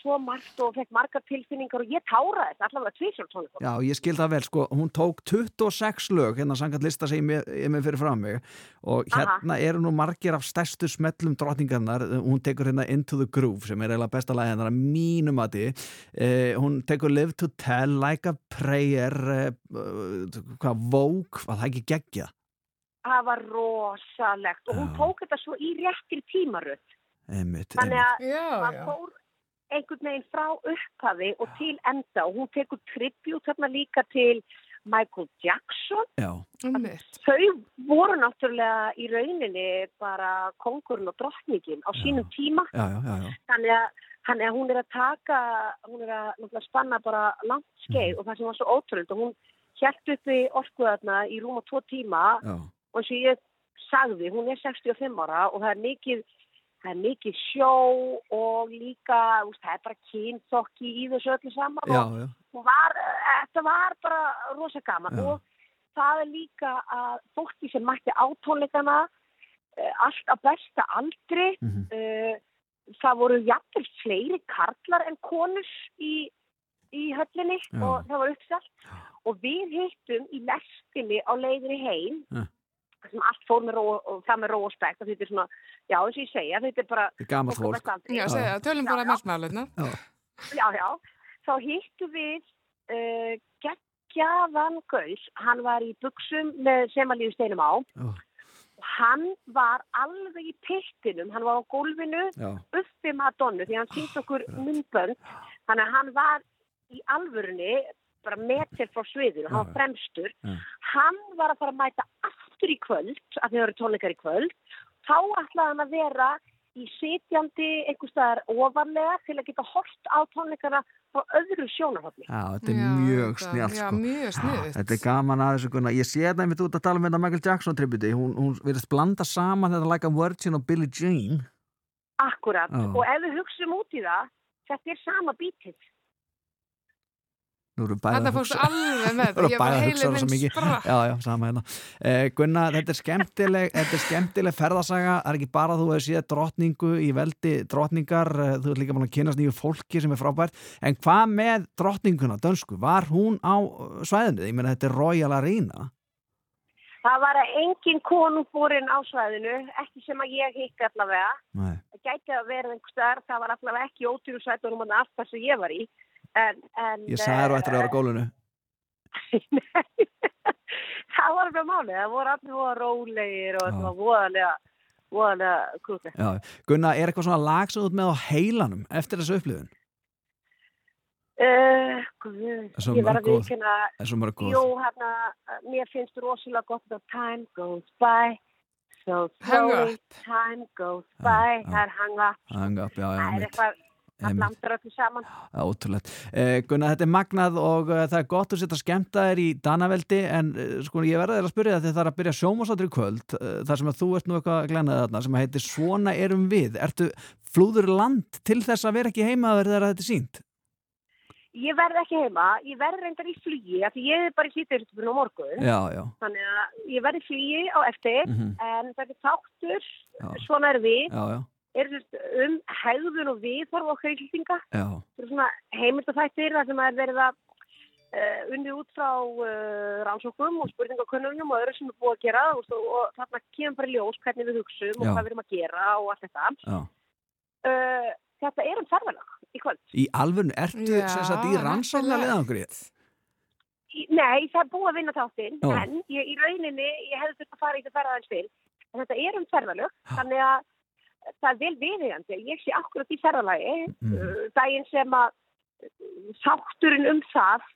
svo margt og fekk margar tilfinningar og ég táraði þetta allavega tvísjálf tónleikum. Já, ég skil það vel, sko, hún tók 26 lög, hérna sangat lista sem ég, ég með fyrir frá mig og hérna eru nú margir af stærstu smellum drotningarnar, hún tekur hérna Into the Groove sem er eiginlega besta lagi hennar að mínum að því, eh, hún tekur Live to Tell, Like a Prayer eh, hvað, Vogue, var það ekki geggja? Það var rosalegt og hún tók þetta svo í réttir tímaröð. Einmitt, Þannig að Já, maður já. fór einhvern veginn frá upphafi og til enda og hún tekur tribut þarna líka til Michael Jackson. Já. Þau voru náttúrulega í rauninni bara kongurinn og drottningin á sínum tíma. Já, já, já, já. Þannig að, þannig að hún er að taka, hún er að spanna bara langt skeið og það sem var svo ótrúld og hún hjælt uppi orkuðarna í rúma tvo tíma Já. og eins og ég sagði, hún er 65 ára og það er mikið, það er mikið sjó og líka, úst, það er bara kynþokki í þessu öllu saman Já, og já. hún var, þetta var bara rosa gaman Já. og það er líka að fólki sem mætti átónleikana allt á besta aldri Mhm. uh, það voru jafnvel fleiri karlar en konur í, í höllinni og það var uppselt og við hittum í lestinni á leiðinni heim sem allt fór með ró, og fram með ró og spekt og þetta er svona, já eins og ég segja þetta er bara gamalt fólk. Já, segja, tölum bara mestmálirna. Já. já, já, þá hittum við uh, geggjaðan gaus, hann var í buksum með sem að lífi steinum á. Já. og hann var alveg í pittinum, hann var á gólfinu uppi Madonnu því hann sýnt okkur myndbönd. Þannig að hann var í alvörunni bara metir frá sviðinu, hann var fremstur. Hann var að fara að mæta aftur í kvöld, af því það eru tónleikar í kvöld þá ætlaði hann að vera í sitjandi einhver staðar ofarlega til að geta hort á tónleikana frá öðru sjónarhóttni. Já, þetta er mjög snjált já, sko. mjög sniðugt. Þetta er gaman að þessu Gunnar. Ég sé þetta einmitt út að tala um þetta Michael Jackson tributi. Hún, hún virðist blanda saman þetta Like a Virgin og Billie Jean. Akkurat. Já. Og ef við hugsaum út í það, þetta er sama bítið. Nú erum við bæði Þarna að fórstu hugsa- alveg með þetta. Nú erum Ég hugsa rosa minn mikið. sprakk. Já, já, sama hérna. Eh, Gunnar, þetta er skemmtileg, þetta er skemmtileg ferðasaga. Það er ekki bara að þú hefur séð drottningu í veldi drottningar. eh, Þú ert líka búin að kynast nýju fólki sem er frábært. En hvað með drottninguna, dönsku? Var hún á eh, svæðinu? Ég meina, þetta er Royal Arena. Það var að engin konungborinn á svæðinu, ekki sem að ég hikk allavega. Nei. Það gæti að vera einhver staðar, það var allavega ekki ótrúið svæðunum og allt það sem ég var í. En, en, Ég sagði þér og ættir að vera á gólunu. (laughs) það var alveg málið, það voru allir voða rólegir og það var voðalega voða krúti. Já, Gunna, er eitthvað svona lag sem þú ert með á heilanum eftir þessu upplifun? Uh, guð, ég mörg að góð. jú, hérna, mér finnst rosalega gott að time goes by, so slowly time goes by, það er hang up, Hang up, já, já, það er mitt. eitthvað, það blandar öllu saman. Ótrúlegt. Eh, Gunnar, þetta er magnað og uh, það er gott að setja skemmta þér í Danaveldi en uh, sko ég verða þér að spyrja þetta þar að byrja sjómasáttur í kvöld þar sem að þú ert nú eitthvað að glæna þarna sem heitir Svona erum við. Ertu flúður land til þess að vera ekki heima þegar þetta er sínt? Ég verð ekki heima, ég verð reyndar í flugi, af því ég er bara í sýtturstupinu á morgun. Já, já. Þannig að ég verð í flugi á eftir, Mhm. en þetta er þáttur, Já. svona er við, Já, já. Er um hegðun og viðhorf okkar íslendinga. Er heimildafættir þar sem er verið að uh, unnið út frá uh, rannsóknum og spurningakunnunum og öðru sem er búið að gera og, og þarna kemur bara í ljós hvernig við hugsum og hvað við erum að gera og allt þetta. Já. Uh, þetta er um ferðalag í kvöld. Í alvörnu, ertu Já, sem sagt í rannsóknar leðangrið? Nei, það er búið að vinna þáttinn, en ég, í rauninni, ég hefði þurft að fara í þetta ferðaðins fyrr, en þetta er um ferðalög, þannig að það er vel viðeigandi. Ég sé akkurat í ferðalagi, uh, daginn sem að uh, þátturinn um það,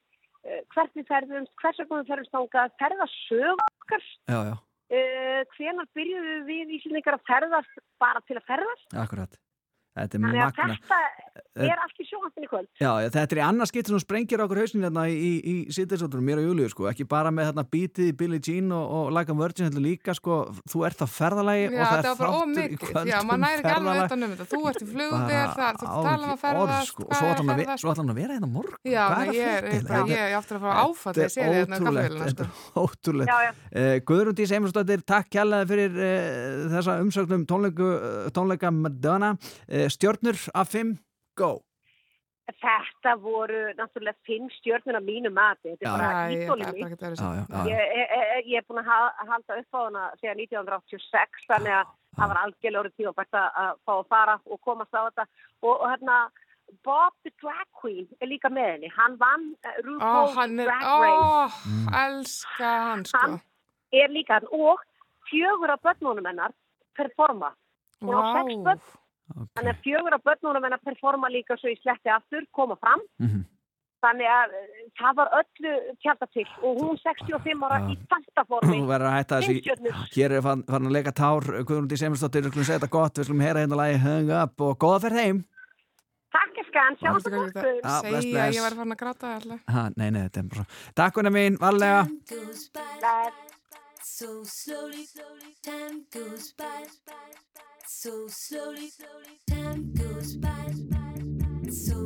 uh, hvernig ferðumst, hvers vegna við ferðumst þangað, ferðasög okkar, Já, já, uh, hvenar byrjuðum við íslendingar að ferðast bara til að ferðast, akkurat. Þetta er þannig að magna. þetta er allt í sjónvampinu í kvöld. Já, já, þetta er í annars skipt sem sprengir okkur hausin hérna í, í, í sýttisótturum, mér og Júliu, sko, ekki bara með þarna bítið í Billie Jean og, og Like a Virgin, heldur líka, sko, þú ert á ferðalagi Já, og það þetta er þáttur í ómikið. kvöld Já, maður um næri ekki alveg utan um þetta. Þú ert í flugvél, Bara það, þú á ert að tala um að ferðast, sko, og hvað svo er ætlar hann að ferðast? svo ætlar hann að vera hérna morgun. Já, ég er ég ég átti að fara þegar. Uh, stjörnur af 5, go! Þetta voru náttúrulega fimm stjórnur af mínu mati. Þetta er bara ídólið já. Ég, ég, ég, ég er búin að ha- halda upp á hana síðan 1986 þannig að það var algjörlega orðið tíma bært að að fá að fara og komast á þetta og, og hérna Bob the Drag Queen er líka með henni. Hann vann Ó, RuPaul's hann er, Drag Race. elska hann, sko. Hann er líka hann og fjögur af börnunum hennar performa. Hún á sex Vá. Börn. Þannig að fjögur af börnunum hennar performa líka svo í sletti aftur, koma fram. Mhm. Þannig að eh, það var öllu tjálta til og hún 65 ára í fantaformi. Þú verður að hætta þessi, Fimmstjörnur. hér er fann, að leika tár, Guðrún Dís Eiminsdóttir, við skulum segja þetta gott, við skulum heyra hérna lagi Hung Up og góða ferð heim. Takk Þú morgun. þetta Já, bless, segja að bless. ég var farin að gráta alltaf. Ha, nei, nei, þetta er bara svo. Takk húnna mín, varlega. So So slowly, slowly time goes by. So